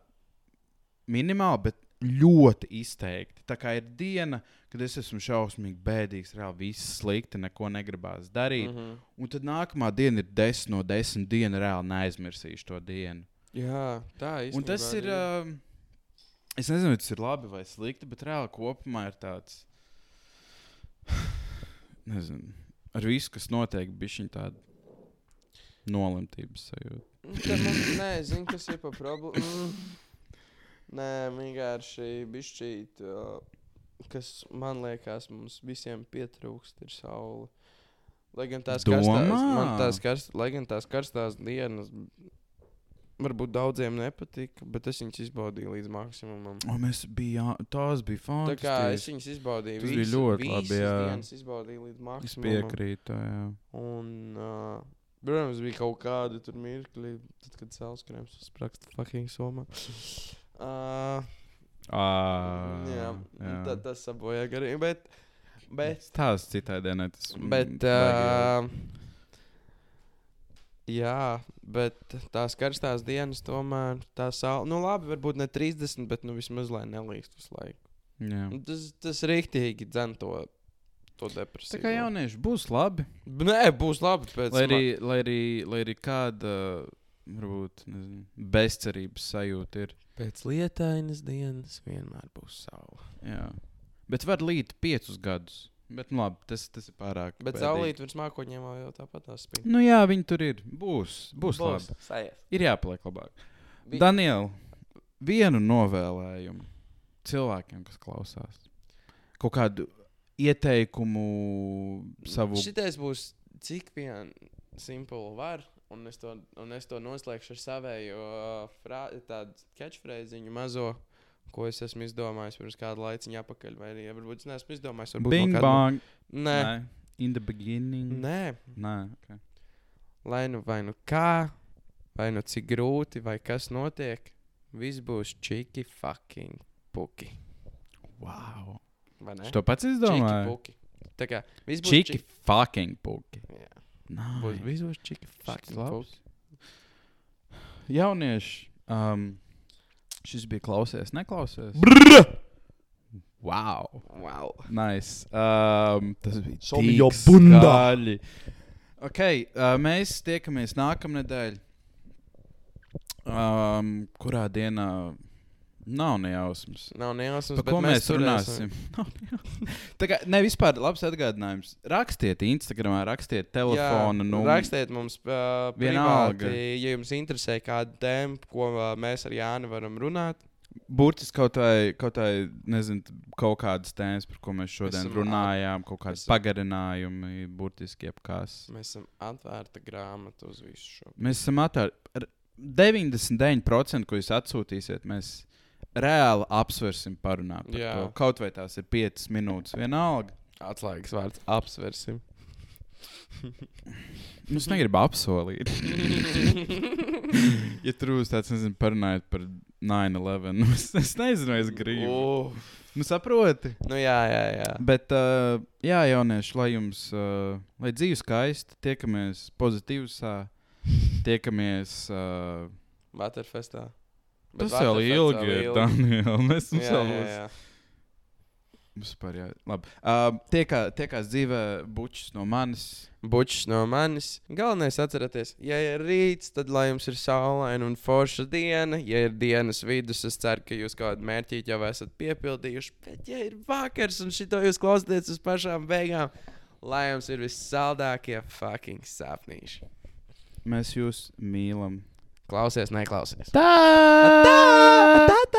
minimāli, bet ļoti izteikti. Tā kā ir diena, kad es esmu šausmīgi bēdīgs, reāli viss slikti, neko negribās darīt. Mm. -hmm. Un tad nākamā diena ir 10 no 10 dienu, reāli neaizmirsīšu to dienu. Jā, tā ir. Un tas ir. Uh, es nezinu, tas ir labi vai slikti, bet reāli kopumā ir tāds. Nezinu, ar visu, kas notiek, bija šī tāda nolemtības sajūta. Man, nē, zinu, kas ir pa problēmu. Mm. Nē, vienkārši bišķīt, uh, kas man liekas, mums visiem pietrūkst, ir saule. Lai gan tās karstās, Domā? man tās, karst, lai gan tās karstās dienas varbūt daudziem nepatika, bet es viņas izbaudīju līdz maksimumam. O, mēs bijām, tās bija Tā kā es fantastiski. viņas izbaudīju, Tas bija visu, ļoti visas labi, jā. dienas izbaudīju līdz Es maksimumam. piekrītu. Jā. Un, uh, protams, bija kaut kādi tur mirkļi, tad, kad cēlus krēms uzspraksta fucking somā. Uh, À, jā, jā. tā, tas sabojā garīgi, bet, bet, Tās citai dienai tas bet, uh, jā, bet tās karstās dienas tomēr, tā saule, nu labi, varbūt ne 30, bet nu vismaz lai nelīst visu laiku. jā. Tas, tas rīktīgi dzen to, to Tā kā jaunieši būs labi. Nē, būs labi Lai arī, lai arī, lai arī kāda varbūt, nezinu, bezcerības sajūta ir. Pēc lietainas dienas vienmēr būs saule. Jā. Bet var līt piecus gadus. Bet, nu, labi, tas, tas ir pārāk. Bet bēdīgi. saulīt virs mākoņiem jau tāpat tās spīd. Nu, jā, viņi tur ir. Būs. Būs, būs. labi. Sajies. Ir jāpaliek labāk. Vi- Daniel, vienu novēlējumu cilvēkiem, kas klausās. kaut kādu ieteikumu savu. Šitais būs cik vien simpli var. Un es, to, un es to noslēgšu ar savēju frā, tādu catchphrase mazo, ko es esmu izdomājis pirms kāda laiciņa atpakaļ. Vai arī ja varbūt es neesmu izdomājis. varbūt Bing no kāda- bang. Nē, Nē. In the beginning. nē. Nē. Okay. lai nu vai nu kā, vai nu cik grūti, vai kas notiek, viss būs čiki fucking puki. Wow. Vai ne? Es to pats Čiki izdomāju. puki. Tā kā viss būs Čiki fucking puki. Jā, Nice. viss būs čiki fucking puki. Jaunieši, um, šis bija klausies, neklausies. Brrr! Wow. Wow. Nice. Um, tas bija Som jo tik bunda. skaļi. Okay, uh, mēs tiekamies nākamnedēļ. Um, kurā dienā nav nejausmas. Nav nejausmas, Par ko mēs turēsim. runāsim? Tā kā ne vispār labs atgādinājums. Rakstiet Instagram, rakstiet telefonu. Jā, nu, rakstiet mums, uh, Vienalga. privāti, ja jums interesē kāda tēma, ko uh, mēs ar Jānu varam runāt. Burtiski kaut vai, kaut vai nezinu, kaut kādas tēmas, par ko mēs šodien esam runājām, kaut kādas esam- pagarinājumi, burtiski jebkas. Mēs esam atvērta grāmata uz visu šo. Mēs esam atvērti. 99% ko jūs atsūtīsiet, mēs reāli apsversim, parunāt par Jā. to. Kaut vai tās ir 5 minūtes, vienalga. Atslēgas vārds - apsversim. Nu, Es negribu apsolīt. ja tur būs tāds, nezinu, parunājot par 9-11, nu, es, es nezinu, es gribu. Uh, Nu, saproti? nu jā, jā, jā. Bet, uh, jā, jaunieši, lai jums, uh, lai dzīve skaista, tiekamies pozitīvā, tiekamies. Uh, Waterfestā. Tas vēl ilgi ir, Daniel. Mēs būs. jā. Vispār, jā, labi. Uh, tiekā, tiekās dzīvē bučs no manis. Bučs no manis. Galvenais atcerieties, ja ir rīts, tad lai jums ir saulaina un forša diena. Ja ir dienas vidus, es ceru, ka jūs kaut kādu mērķi jau esat piepildījuši. Bet, ja ir vakars un šito jūs klausāties uz pašām beigām, lai jums ir vissaldākie fucking sapnīši. Mēs jūs mīlam. Klausies, neklausies. Tā! Tā! Tā! tā.